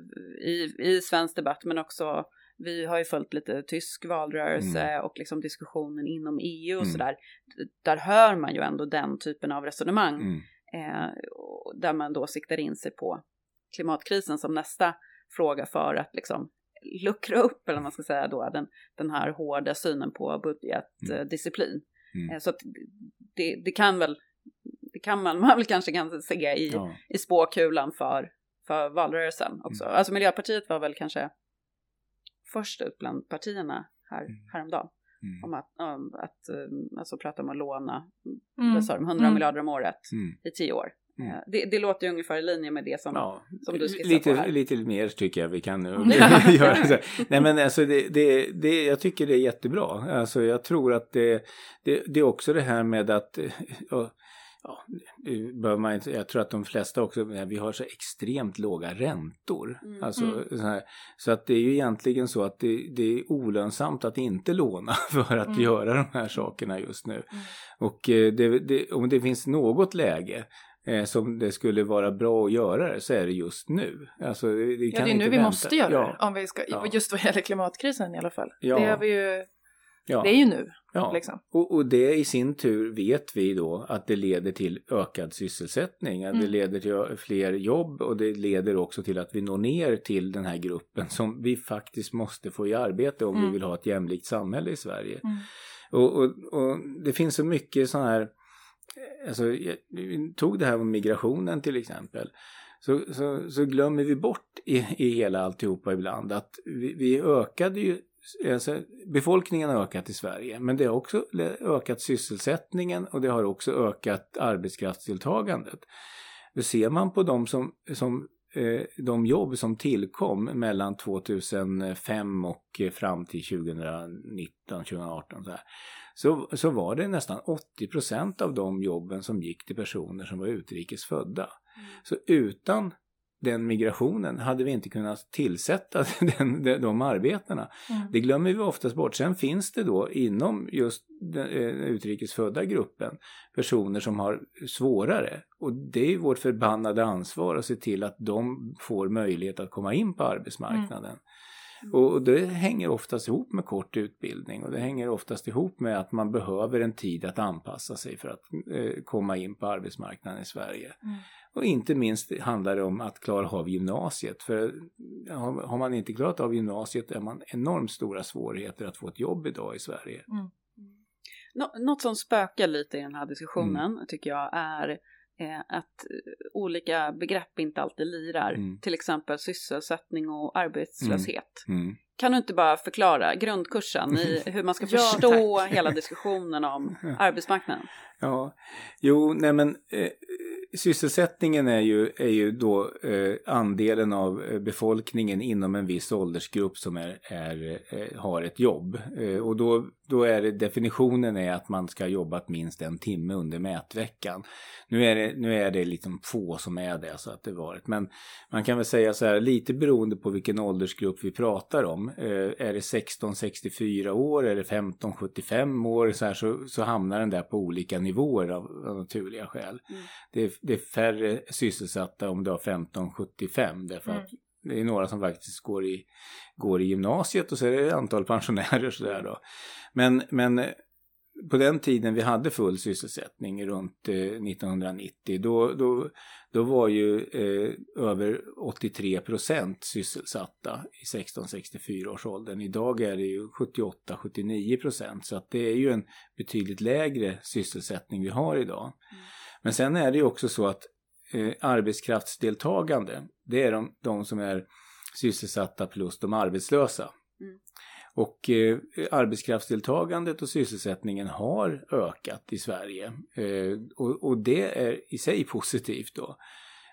i, i svensk debatt men också vi har ju följt lite tysk valrörelse och liksom diskussionen inom EU och Mm. sådär. Där hör man ju ändå den typen av resonemang Mm. eh, där man då siktar in sig på klimatkrisen som nästa fråga för att liksom luckra upp, eller vad man ska säga då, den, den här hårda synen på budgetdisciplin. Mm. Eh, så att det, det kan väl, det kan man, man väl kanske kan se i, Ja. i spåkulan för, för valrörelsen också. Alltså Miljöpartiet var väl kanske först ut bland partierna här, Mm. häromdagen. Mm. Om att, om att um, alltså prata om att låna, Mm. vad sa de, 100 Mm. miljarder om året Mm. i tio år. Mm. Eh, Det, det låter ju ungefär i linje med det som, Ja, som du skissar lite, på här. lite mer tycker jag vi kan göra. Så. Nej men alltså det, det, det, jag tycker det är jättebra. Alltså jag tror att det, det, är också det här med att eh, ja, bör man jag tror att de flesta också, vi har så extremt låga räntor. Mm. Alltså, Mm. så, här, så att det är ju egentligen så att det, det är olönsamt att inte låna för att Mm. göra de här sakerna just nu. Mm. Och eh, det, det, om det finns något läge eh, som det skulle vara bra att göra det så är det just nu. Alltså, det, det Ja, det är nu vi vänta. måste göra ja, det. Om vi ska, Ja. Just vad gäller klimatkrisen i alla fall. Ja. Det, har vi ju, det är ju nu. ja. Liksom. Och, och det i sin tur vet vi då att det leder till ökad sysselsättning, att det Mm. leder till fler jobb och det leder också till att vi når ner till den här gruppen som vi faktiskt måste få i arbete om Mm. vi vill ha ett jämlikt samhälle i Sverige. Mm. Och, och, och det finns så mycket sån här, alltså vi tog det här med migrationen till exempel. Så, så, så glömmer vi bort i, i hela alltihopa ibland att vi, vi ökade ju, alltså befolkningen har ökat i Sverige men det har också ökat sysselsättningen och det har också ökat arbetskraftsdeltagandet. Då ser man på de som, som eh, de jobb som tillkom mellan 2005 och eh, fram till 2019, 2018 så här så, så var det nästan 80 procent av de jobben som gick till personer som var utrikes födda. Mm. Så utan den migrationen hade vi inte kunnat tillsätta den, de, de arbetena. Mm. Det glömmer vi oftast bort. Sen finns det då inom just den eh, utrikesfödda gruppen personer som har svårare. Och det är vårt förbannade ansvar att se till att de får möjlighet att komma in på arbetsmarknaden. Mm. Och det hänger oftast ihop med kort utbildning och det hänger oftast ihop med att man behöver en tid att anpassa sig för att eh, komma in på arbetsmarknaden i Sverige. Mm. Och inte minst handlar det om att klara av gymnasiet. För har man inte klarat av gymnasiet är man enormt stora svårigheter att få ett jobb idag i Sverige. Mm. Något som spökar lite i den här diskussionen mm. tycker jag är att olika begrepp inte alltid lirar. Mm. Till exempel sysselsättning och arbetslöshet. Mm. mm. Kan du inte bara förklara grundkursen i hur man ska förstå ja, hela diskussionen om arbetsmarknaden? Ja, jo, nej men eh, sysselsättningen är ju, är ju då eh, andelen av eh, befolkningen inom en viss åldersgrupp som är, är eh, har ett jobb. Eh, och då, då är det, definitionen är att man ska ha jobbat minst en timme under mätveckan. Nu är det, nu är det liksom få som är det så att det varit. Men man kan väl säga så här, lite beroende på vilken åldersgrupp vi pratar om. Eh, är det 16-64 år, är det 15-75 år så, här, så, så hamnar den där på olika nivåer av, av naturliga skäl. Mm. Det, det är färre sysselsatta om du har 15-75 därför mm. att det är några som faktiskt går i, går i gymnasiet och så är det antal pensionärer sådär då. Men, men på den tiden vi hade full sysselsättning runt eh, 1990 då, då, då var ju eh, över 83 procent sysselsatta i 16-64 års åldern. Idag är det ju 78-79 procent så att det är ju en betydligt lägre sysselsättning vi har idag. Mm. Men sen är det ju också så att eh, arbetskraftsdeltagande, det är de, de, som är sysselsatta plus de arbetslösa. Mm. Och eh, arbetskraftsdeltagandet och sysselsättningen har ökat i Sverige. Eh, och, och, det är i sig positivt då.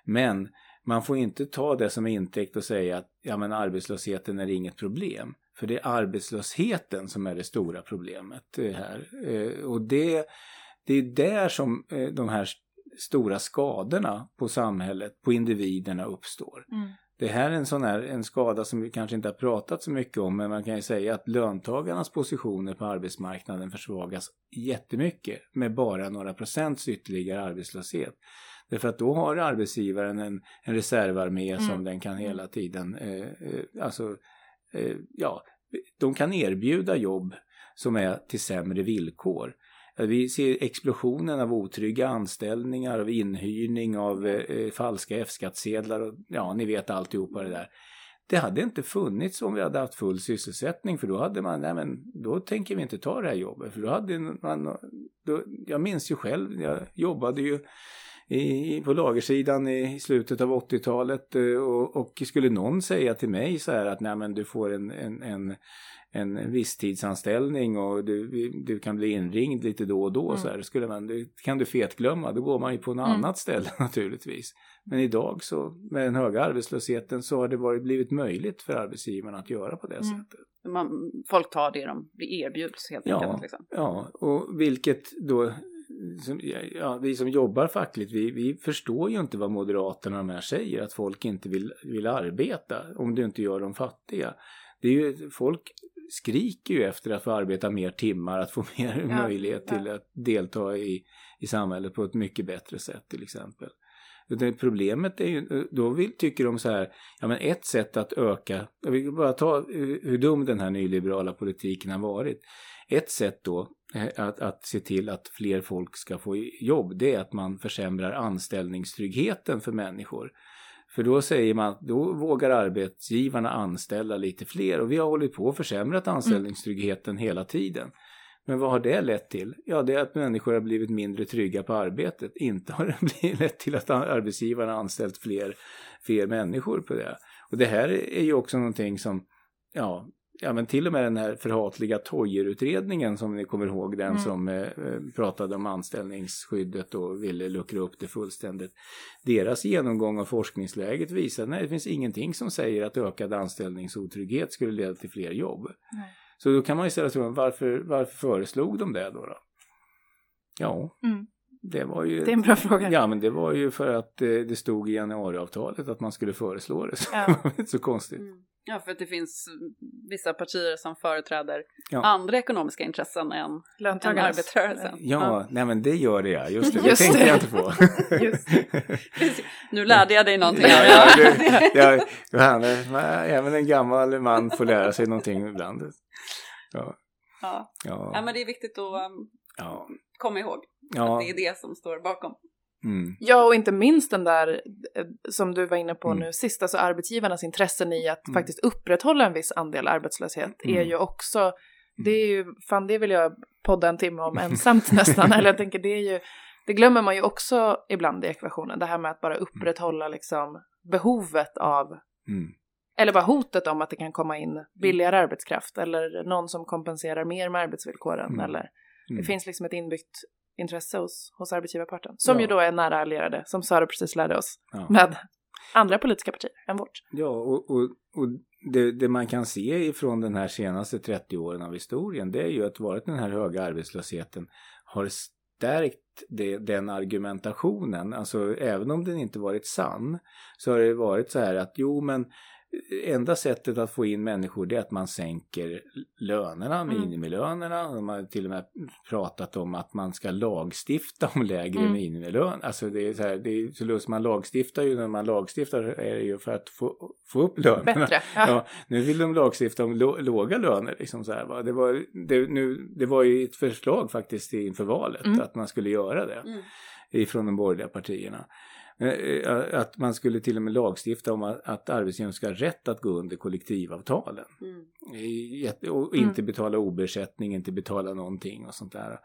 Men man får inte ta det som intäkt och säga att ja, men arbetslösheten är inget problem. För det är arbetslösheten som är det stora problemet eh, här. Eh, och det det är där som de här stora skadorna på samhället, på individerna uppstår. Mm. Det här är en sån här en skada som vi kanske inte har pratat så mycket om men man kan ju säga att löntagarnas positioner på arbetsmarknaden försvagas jättemycket med bara några procents ytterligare arbetslöshet. Därför att då har arbetsgivaren en, en reservarmé mm. som den kan hela tiden, eh, eh, alltså, eh, ja, de kan erbjuda jobb som är till sämre villkor. Eh, vi ser explosionen av otrygga anställningar, av inhyrning, av eh, eh, falska F-skattsedlar och ja, ni vet alltihopa det där. Det hade inte funnits om vi hade haft full sysselsättning för då hade man, nej men då tänker vi inte ta det här jobbet. För då hade man, då, jag minns ju själv, jag jobbade ju i, på lagersidan i slutet av 80-talet eh, och, och, skulle någon säga till mig så här att nej men du får en, en, en en visstidsanställning och du, du kan bli inringd lite då och då. Mm. Så här, skulle man, det kan du fetglömma, då går man ju på något mm. annat ställe naturligtvis. Men idag så med den höga arbetslösheten så har det varit, blivit möjligt för arbetsgivarna att göra på det mm. sättet. Man, folk tar det de erbjuds helt ja, enkelt. Liksom. Ja, och vilket då som, ja, vi som jobbar fackligt, vi, vi förstår ju inte vad Moderaterna de här säger, att folk inte vill, vill arbeta om du inte gör dem fattiga. Det är ju, folk skriker ju efter att få arbeta mer timmar, att få mer ja, möjlighet till ja. att delta i, i samhället på ett mycket bättre sätt till exempel. Det problemet är ju, då vill, tycker de så här, ja men ett sätt att öka, jag vill bara ta hur dum den här nyliberala politiken har varit. Ett sätt då att, att se till att fler folk ska få jobb, det är att man försämrar anställningstryggheten för människor. För då säger man att då vågar arbetsgivarna anställa lite fler och vi har hållit på och försämrat anställningstryggheten mm. hela tiden. Men vad har det lett till? Ja, det är att människor har blivit mindre trygga på arbetet. Inte har det lett till att arbetsgivarna anställt fler, fler människor på det. Och det här är ju också någonting som, ja, ja men till och med den här förhatliga Toijer-utredningen som ni kommer ihåg, den mm. som eh, pratade om anställningsskyddet och ville luckra upp det fullständigt. Deras genomgång av forskningsläget visar att det finns ingenting som säger att ökad anställningsotrygghet skulle leda till fler jobb. Nej. Så då kan man ju ställa frågan, varför, varför föreslog de det då? då? Ja, Mm. det var ju... Det är en bra fråga. Ja, men det var ju för att eh, det stod i januariavtalet att man skulle föreslå det. Så Ja. det var inte så konstigt. Mm. Ja, för att det finns vissa partier som företräder Ja. andra ekonomiska intressen än, än arbetarrörelsen. Ja, nej men det gör det ja, just det. Det Just tänkte det. jag inte på. Just Nu lärde jag dig någonting. ja, ja, det, ja, Johanna, men även en gammal man får lära sig någonting ibland. Ja, ja. ja, ja, men det är viktigt att um, ja, komma ihåg att ja. det är det som står bakom. Mm, Ja, och inte minst den där eh, som du var inne på Mm. nu sist, alltså arbetsgivarnas intressen i att Mm. faktiskt upprätthålla en viss andel arbetslöshet är Mm. ju också, det är ju, fan det vill jag podda en timme om ensamt nästan, eller jag tänker det är ju, det glömmer man ju också ibland i ekvationen, det här med att bara upprätthålla liksom behovet av, mm, eller bara hotet om att det kan komma in billigare arbetskraft eller någon som kompenserar mer med arbetsvillkoren Mm. eller det mm. finns liksom ett inbyggt intresse hos, hos arbetsgivarparten. Som Ja. ju då är nära allierade, som Sara precis lärde oss, Ja. med andra politiska partier än vårt. Ja, och, och, och det, det man kan se ifrån den här senaste 30 åren av historien, det är ju att varit den här höga arbetslösheten har stärkt det, den argumentationen. Alltså även om den inte varit sann så har det varit så här att jo men enda sättet att få in människor det är att man sänker lönerna, Mm. minimilönerna. De har till och med pratat om att man ska lagstifta om lägre Mm. minimilön. Alltså det är så här, det är så lustigt, man lagstiftar ju när man lagstiftar är det ju för att få, få upp lönerna. Bättre. Ja. Ja, nu vill de lagstifta om lå- låga löner. Liksom så här, va? Det, var, det, nu, det var ju ett förslag faktiskt inför valet Mm. att man skulle göra det Mm. ifrån de borgerliga partierna. Eh, Att man skulle till och med lagstifta om att, att arbetsgivaren ska ha rätt att gå under kollektivavtalen. Mm. Och Mm. inte betala obersättning, inte betala någonting och sånt där.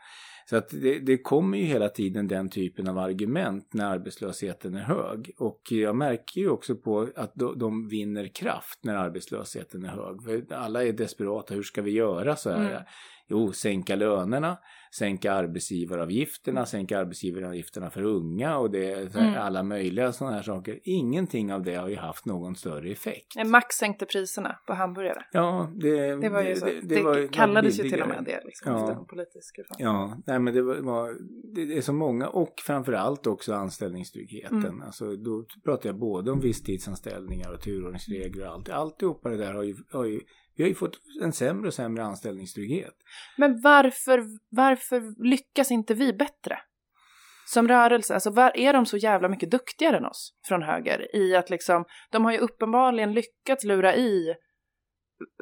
Så att det, det kommer ju hela tiden den typen av argument när arbetslösheten är hög. Och jag märker ju också på att de, de vinner kraft när arbetslösheten är hög. För alla är desperata, hur ska vi göra så här? Mm. Jo, sänka lönerna, sänka arbetsgivaravgifterna, sänka arbetsgivaravgifterna för unga och det Mm. alla möjliga sådana här saker. Ingenting av det har ju haft någon större effekt. Max sänkte priserna på hamburgare. Ja, det, Det var ju så. Det, det var- kallades ju till och med det. Liksom, Ja. politisk. Ja, nej men det var, det, det är så många och framförallt också anställningstryggheten. Mm. Alltså då pratar jag både om visstidsanställningar och turordningsregler och allt. Alltihopa det där har ju, har ju vi har ju fått en sämre och sämre anställningstrygghet. Men varför, varför lyckas inte vi bättre? Som rörelse, alltså var, är de så jävla mycket duktigare än oss från höger i att liksom, de har ju uppenbarligen lyckats lura i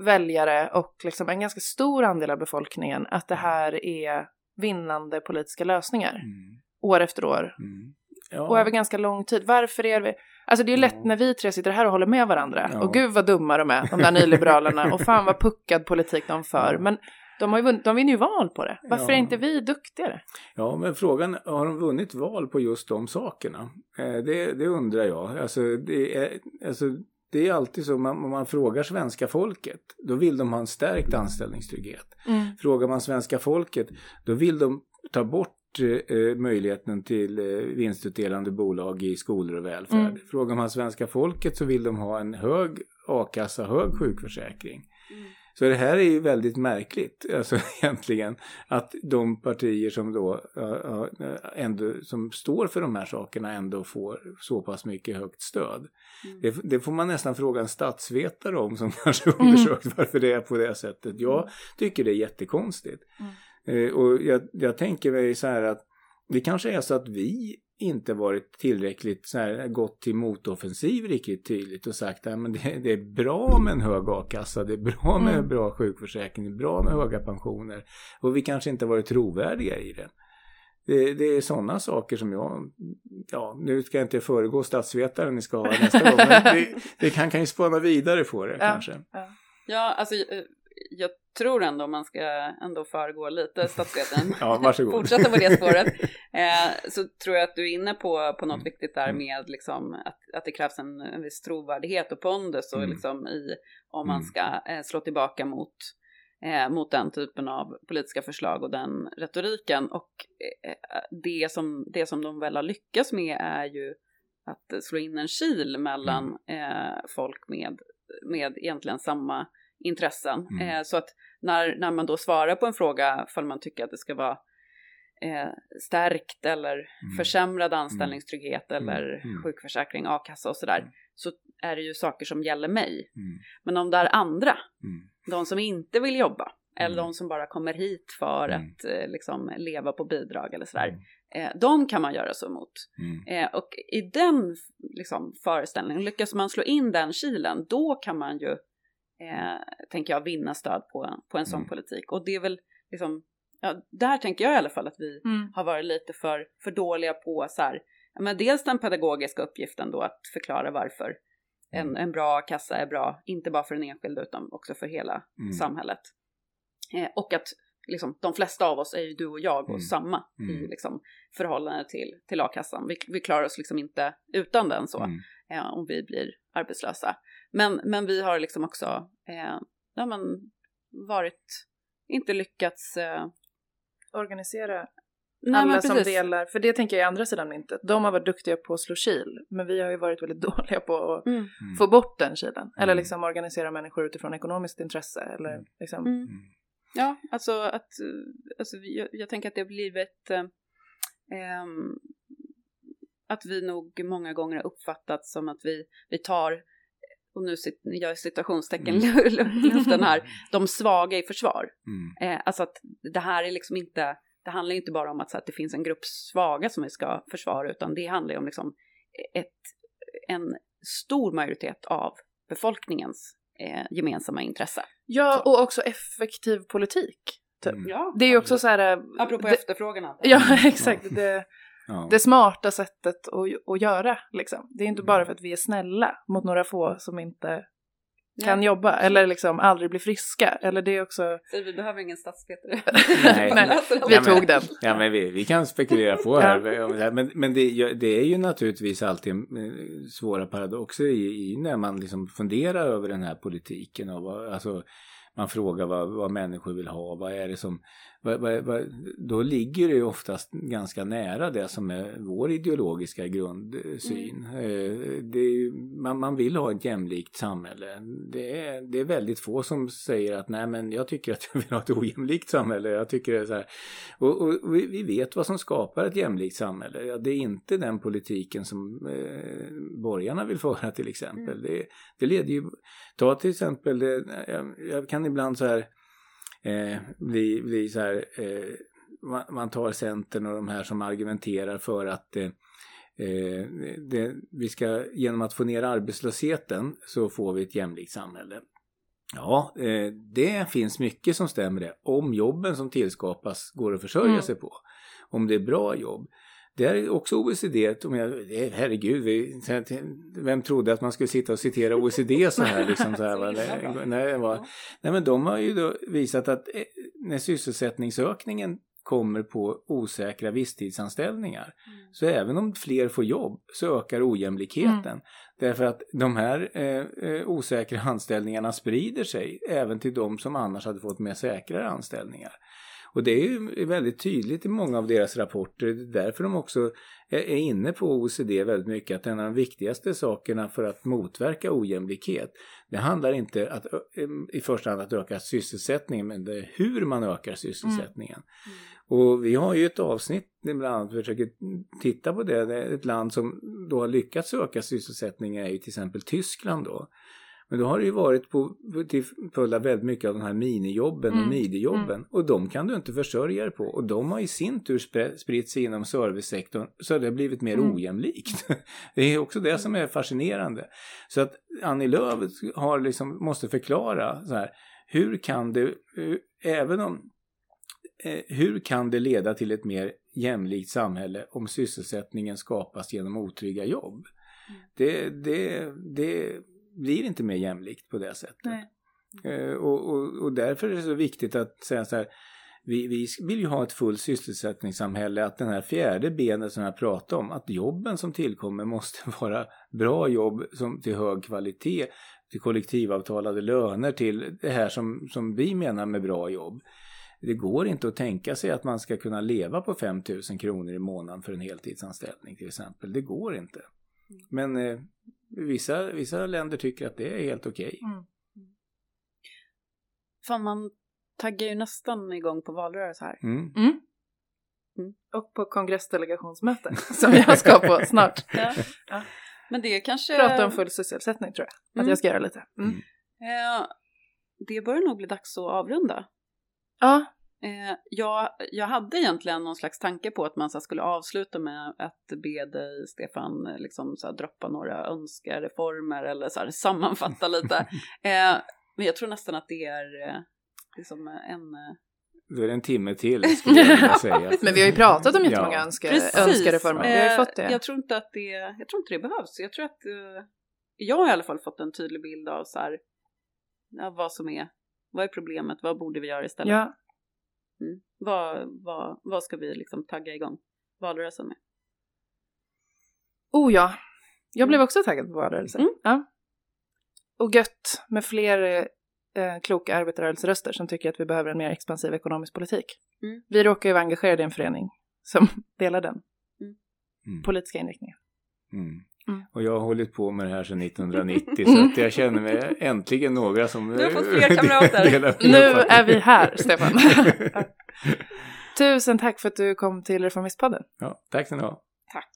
väljare och liksom en ganska stor andel av befolkningen att det här är vinnande politiska lösningar Mm. år efter år Mm. Ja. och över ganska lång tid. Varför är vi... Alltså det är lätt Ja. när vi tre sitter här och håller med varandra. Ja. Och gud vad dumma de är, de där nyliberalerna. och fan vad puckad politik de för. Men de, har ju vunnit, de vinner ju val på det. Varför Ja. är inte vi duktigare? Ja, men frågan har de vunnit val på just de sakerna? Eh, det, det undrar jag. Alltså, det är, alltså, det är alltid så, man, om man frågar svenska folket, då vill de ha en stärkt anställningstrygghet. Mm. Frågar man svenska folket, då vill de ta bort eh, möjligheten till eh, vinstutdelande bolag i skolor och välfärd. Mm. Frågar man svenska folket så vill de ha en hög a-kassa, hög sjukförsäkring. Mm. Så det här är ju väldigt märkligt, alltså egentligen, att de partier som då ändå, som står för de här sakerna ändå får så pass mycket högt stöd. Mm. Det, det får man nästan fråga en statsvetare om som kanske Mm. undersökt varför det är på det sättet. Jag tycker det är jättekonstigt. Eh, och jag, jag tänker mig så här att det kanske är så att vi inte varit tillräckligt så här, gått till motoffensiv riktigt tydligt och sagt att det, det är bra med en hög a-kassa, det är bra med Mm. bra sjukförsäkring, det är bra med höga pensioner och vi kanske inte varit trovärdiga i det. Det, det är sådana saker som jag, ja nu ska jag inte föregå statsvetaren ni ska ha nästa gång, men det, det kan, kan ju spana vidare på det Ja. kanske. Ja, alltså eh, jag tror ändå man ska ändå föregå lite statsvetaren. Ja. Fortsätta på det spåret. Eh, så tror jag att du är inne på, på något Mm. viktigt där Mm. med liksom att, att det krävs en, en viss trovärdighet och pondus och Mm. liksom i om man Mm. ska eh, slå tillbaka mot, eh, mot den typen av politiska förslag och den retoriken. Och eh, det, som, det som de väl har lyckats med är ju att slå in en kil mellan Mm. eh, folk med, med egentligen samma intressen. Mm. Eh, så att när, när man då svarar på en fråga för man tycker att det ska vara eh, stärkt eller Mm. försämrad anställningstrygghet Mm. eller Mm. sjukförsäkring, a-kassa och sådär, Mm. så är det ju saker som gäller mig. Mm. Men om det är andra, Mm. de som inte vill jobba, eller Mm. de som bara kommer hit för Mm. att eh, liksom leva på bidrag eller sådär, Mm. eh, de kan man göra så mot. Mm. Eh, och i den liksom, föreställningen, lyckas man slå in den kilen, då kan man ju, eh, tänker jag, vinna stöd på, på en sån Mm. politik. Och det är väl liksom, ja, där tänker jag i alla fall att vi Mm. har varit lite för, för dåliga på så här, men dels den pedagogiska uppgiften då att förklara varför en, Mm. en bra kassa är bra, inte bara för den enskilde utan också för hela Mm. samhället. Eh, och att liksom, de flesta av oss är ju du och jag och Mm. samma i Mm. liksom, förhållande till, till a-kassan. Vi, vi klarar oss liksom inte utan den så, Mm. Eh, om vi blir arbetslösa. Men, men vi har liksom också eh, ja, men, varit, inte lyckats... Eh, Organisera nej, alla som delar, för det tänker jag i andra sidan myntet. De har varit duktiga på att slå kil, men vi har ju varit väldigt dåliga på att Mm. Mm. få bort den kilen. Eller Mm. liksom organisera människor utifrån ekonomiskt intresse. Eller Mm. liksom, Mm. Mm. Ja, alltså att, alltså jag, jag tänker att det har blivit eh, ehm, att vi nog många gånger har uppfattat som att vi, vi tar, och nu sit, gör jag citationstecken Mm. i luften här, de svaga i försvar. Mm. Eh, alltså att det här är liksom inte, det handlar inte bara om att, så att det finns en grupp svaga som vi ska försvara, utan det handlar ju om liksom ett, en stor majoritet av befolkningens eh, gemensamma intresse. Ja, och också effektiv politik. Typ. Mm. Ja, Det är ju också så här... äh, apropå det, efterfrågan. Ja, exakt. Det, Ja. det smarta sättet att, att göra. Liksom. Det är inte Mm. bara för att vi är snälla mot några få som inte kan Nej. jobba eller liksom aldrig blir friska. Eller det är också... Så vi behöver ingen statsvetare. Nej. Nej, Alltså, vi tog den. Ja, men vi, vi kan spekulera på här. Men, men det, det är ju naturligtvis alltid eh, svåra paradoxer i, i när man liksom funderar över den här politiken. Och vad, alltså, man frågar vad, vad människor vill ha. Vad är det som... Då ligger det ju oftast ganska nära det som är vår ideologiska grundsyn. Eh, Det är, ju- man, man vill ha ett jämlikt samhälle. Det är, det är väldigt få som säger att nej men jag tycker att jag vill ha ett ojämlikt samhälle. Jag tycker det så. Och, och vi, vet vad som skapar ett jämlikt samhälle. Ja, det är inte den politiken som eh, borgarna vill föra till exempel. Det, det leder ju... Ta till exempel, jag, jag kan ibland så här eh, bli, bli så här... Eh, man, man tar Centern och de här som argumenterar för att eh, eh, det, vi ska, genom att få ner arbetslösheten så får vi ett jämlikt samhälle. Ja, eh, det finns mycket som stämmer det. Om jobben som tillskapas går att försörja Mm. sig på. Om det är bra jobb. Det är också OECD, herregud, vi, vem trodde att man skulle sitta och citera OECD så här? Liksom så här va? Nej, var, nej, men de har ju visat att eh, när sysselsättningsökningen kommer på osäkra visstidsanställningar. Så även om fler får jobb så ökar ojämlikheten. Därför att de här eh, eh, osäkra anställningarna sprider sig även till de som annars hade fått mer säkrare anställningar. Och det är ju väldigt tydligt i många av deras rapporter. Det är därför de också är inne på OECD väldigt mycket att en av de viktigaste sakerna för att motverka ojämlikhet det handlar inte att, i första hand att öka sysselsättningen men det är hur man ökar sysselsättningen. Och vi har ju ett avsnitt där bland annat försöker titta på det. Ett land som då har lyckats öka sysselsättningen är ju till exempel Tyskland då. Men då har det ju varit på, till följd av väldigt mycket av de här minijobben och Mm, midijobben. Och de kan du inte försörja dig på. Och de har i sin tur spritt sig inom servicesektorn så det har blivit mer Mm. ojämlikt. Det är också det som är fascinerande. Så att Annie Lööf har liksom, måste förklara så här, hur kan det, hur- även om eh, hur kan det leda till ett mer jämlikt samhälle om sysselsättningen skapas genom otrygga jobb? Det, det, det blir inte mer jämlikt på det sättet. Eh, och, och, och därför är det så viktigt att säga så här, vi, vi vill ju ha ett fullt sysselsättningssamhälle, att den här fjärde benet som jag pratade om, att jobben som tillkommer måste vara bra jobb som till hög kvalitet, till kollektivavtalade löner, till det här som, som vi menar med bra jobb. Det går inte att tänka sig att man ska kunna leva på 5 000 kronor i månaden för en heltidsanställning till exempel. Det går inte. Men eh, vissa, vissa länder tycker att det är helt okej. Mm. Fan, man taggar ju nästan igång på valrörelse här. Mm. Och på kongressdelegationsmöte som jag ska på snart. Ja. Ja. Men det kanske... Prata om full sysselsättning tror jag. Att Mm. jag ska göra lite. Mm. Mm. Eh, det börjar nog bli dags att avrunda. Ja, Eh, jag, jag hade egentligen någon slags tanke på att man så här, skulle avsluta med att be dig, Stefan, eh, liksom så här, droppa några önskereformer eller så här, sammanfatta lite. Eh, men jag tror nästan att det är eh, liksom en... eh, Då är det en timme till skulle jag vilja säga. men vi har ju pratat om jättemånga Ja. önske, Precis. önskereformer. Vi har ju fått det. Jag tror inte att det, jag tror inte det behövs. Jag tror att jag har i alla fall fått en tydlig bild av så här, ja, vad som är, vad är problemet, vad borde vi göra istället? Ja, Mm. Vad, vad, vad ska vi liksom tagga igång valrörelsen med? oh ja. Jag blev också taggad på valrörelsen. Mm. Ja. Och gött med fler eh, kloka arbetarrörelseröster som tycker att vi behöver en mer expansiv ekonomisk politik. Mm. Vi råkar ju vara engagerade i en förening som delar den Mm. politiska inriktningen. Mm. Mm. Och jag har hållit på med det här sedan 1990 så att jag känner mig äntligen några som Du har fått fler kamrater. delar min Nu är vi här, Stefan. Tusen tack för att du kom till Reformistpodden. ja, tack ska ni ha. Tack.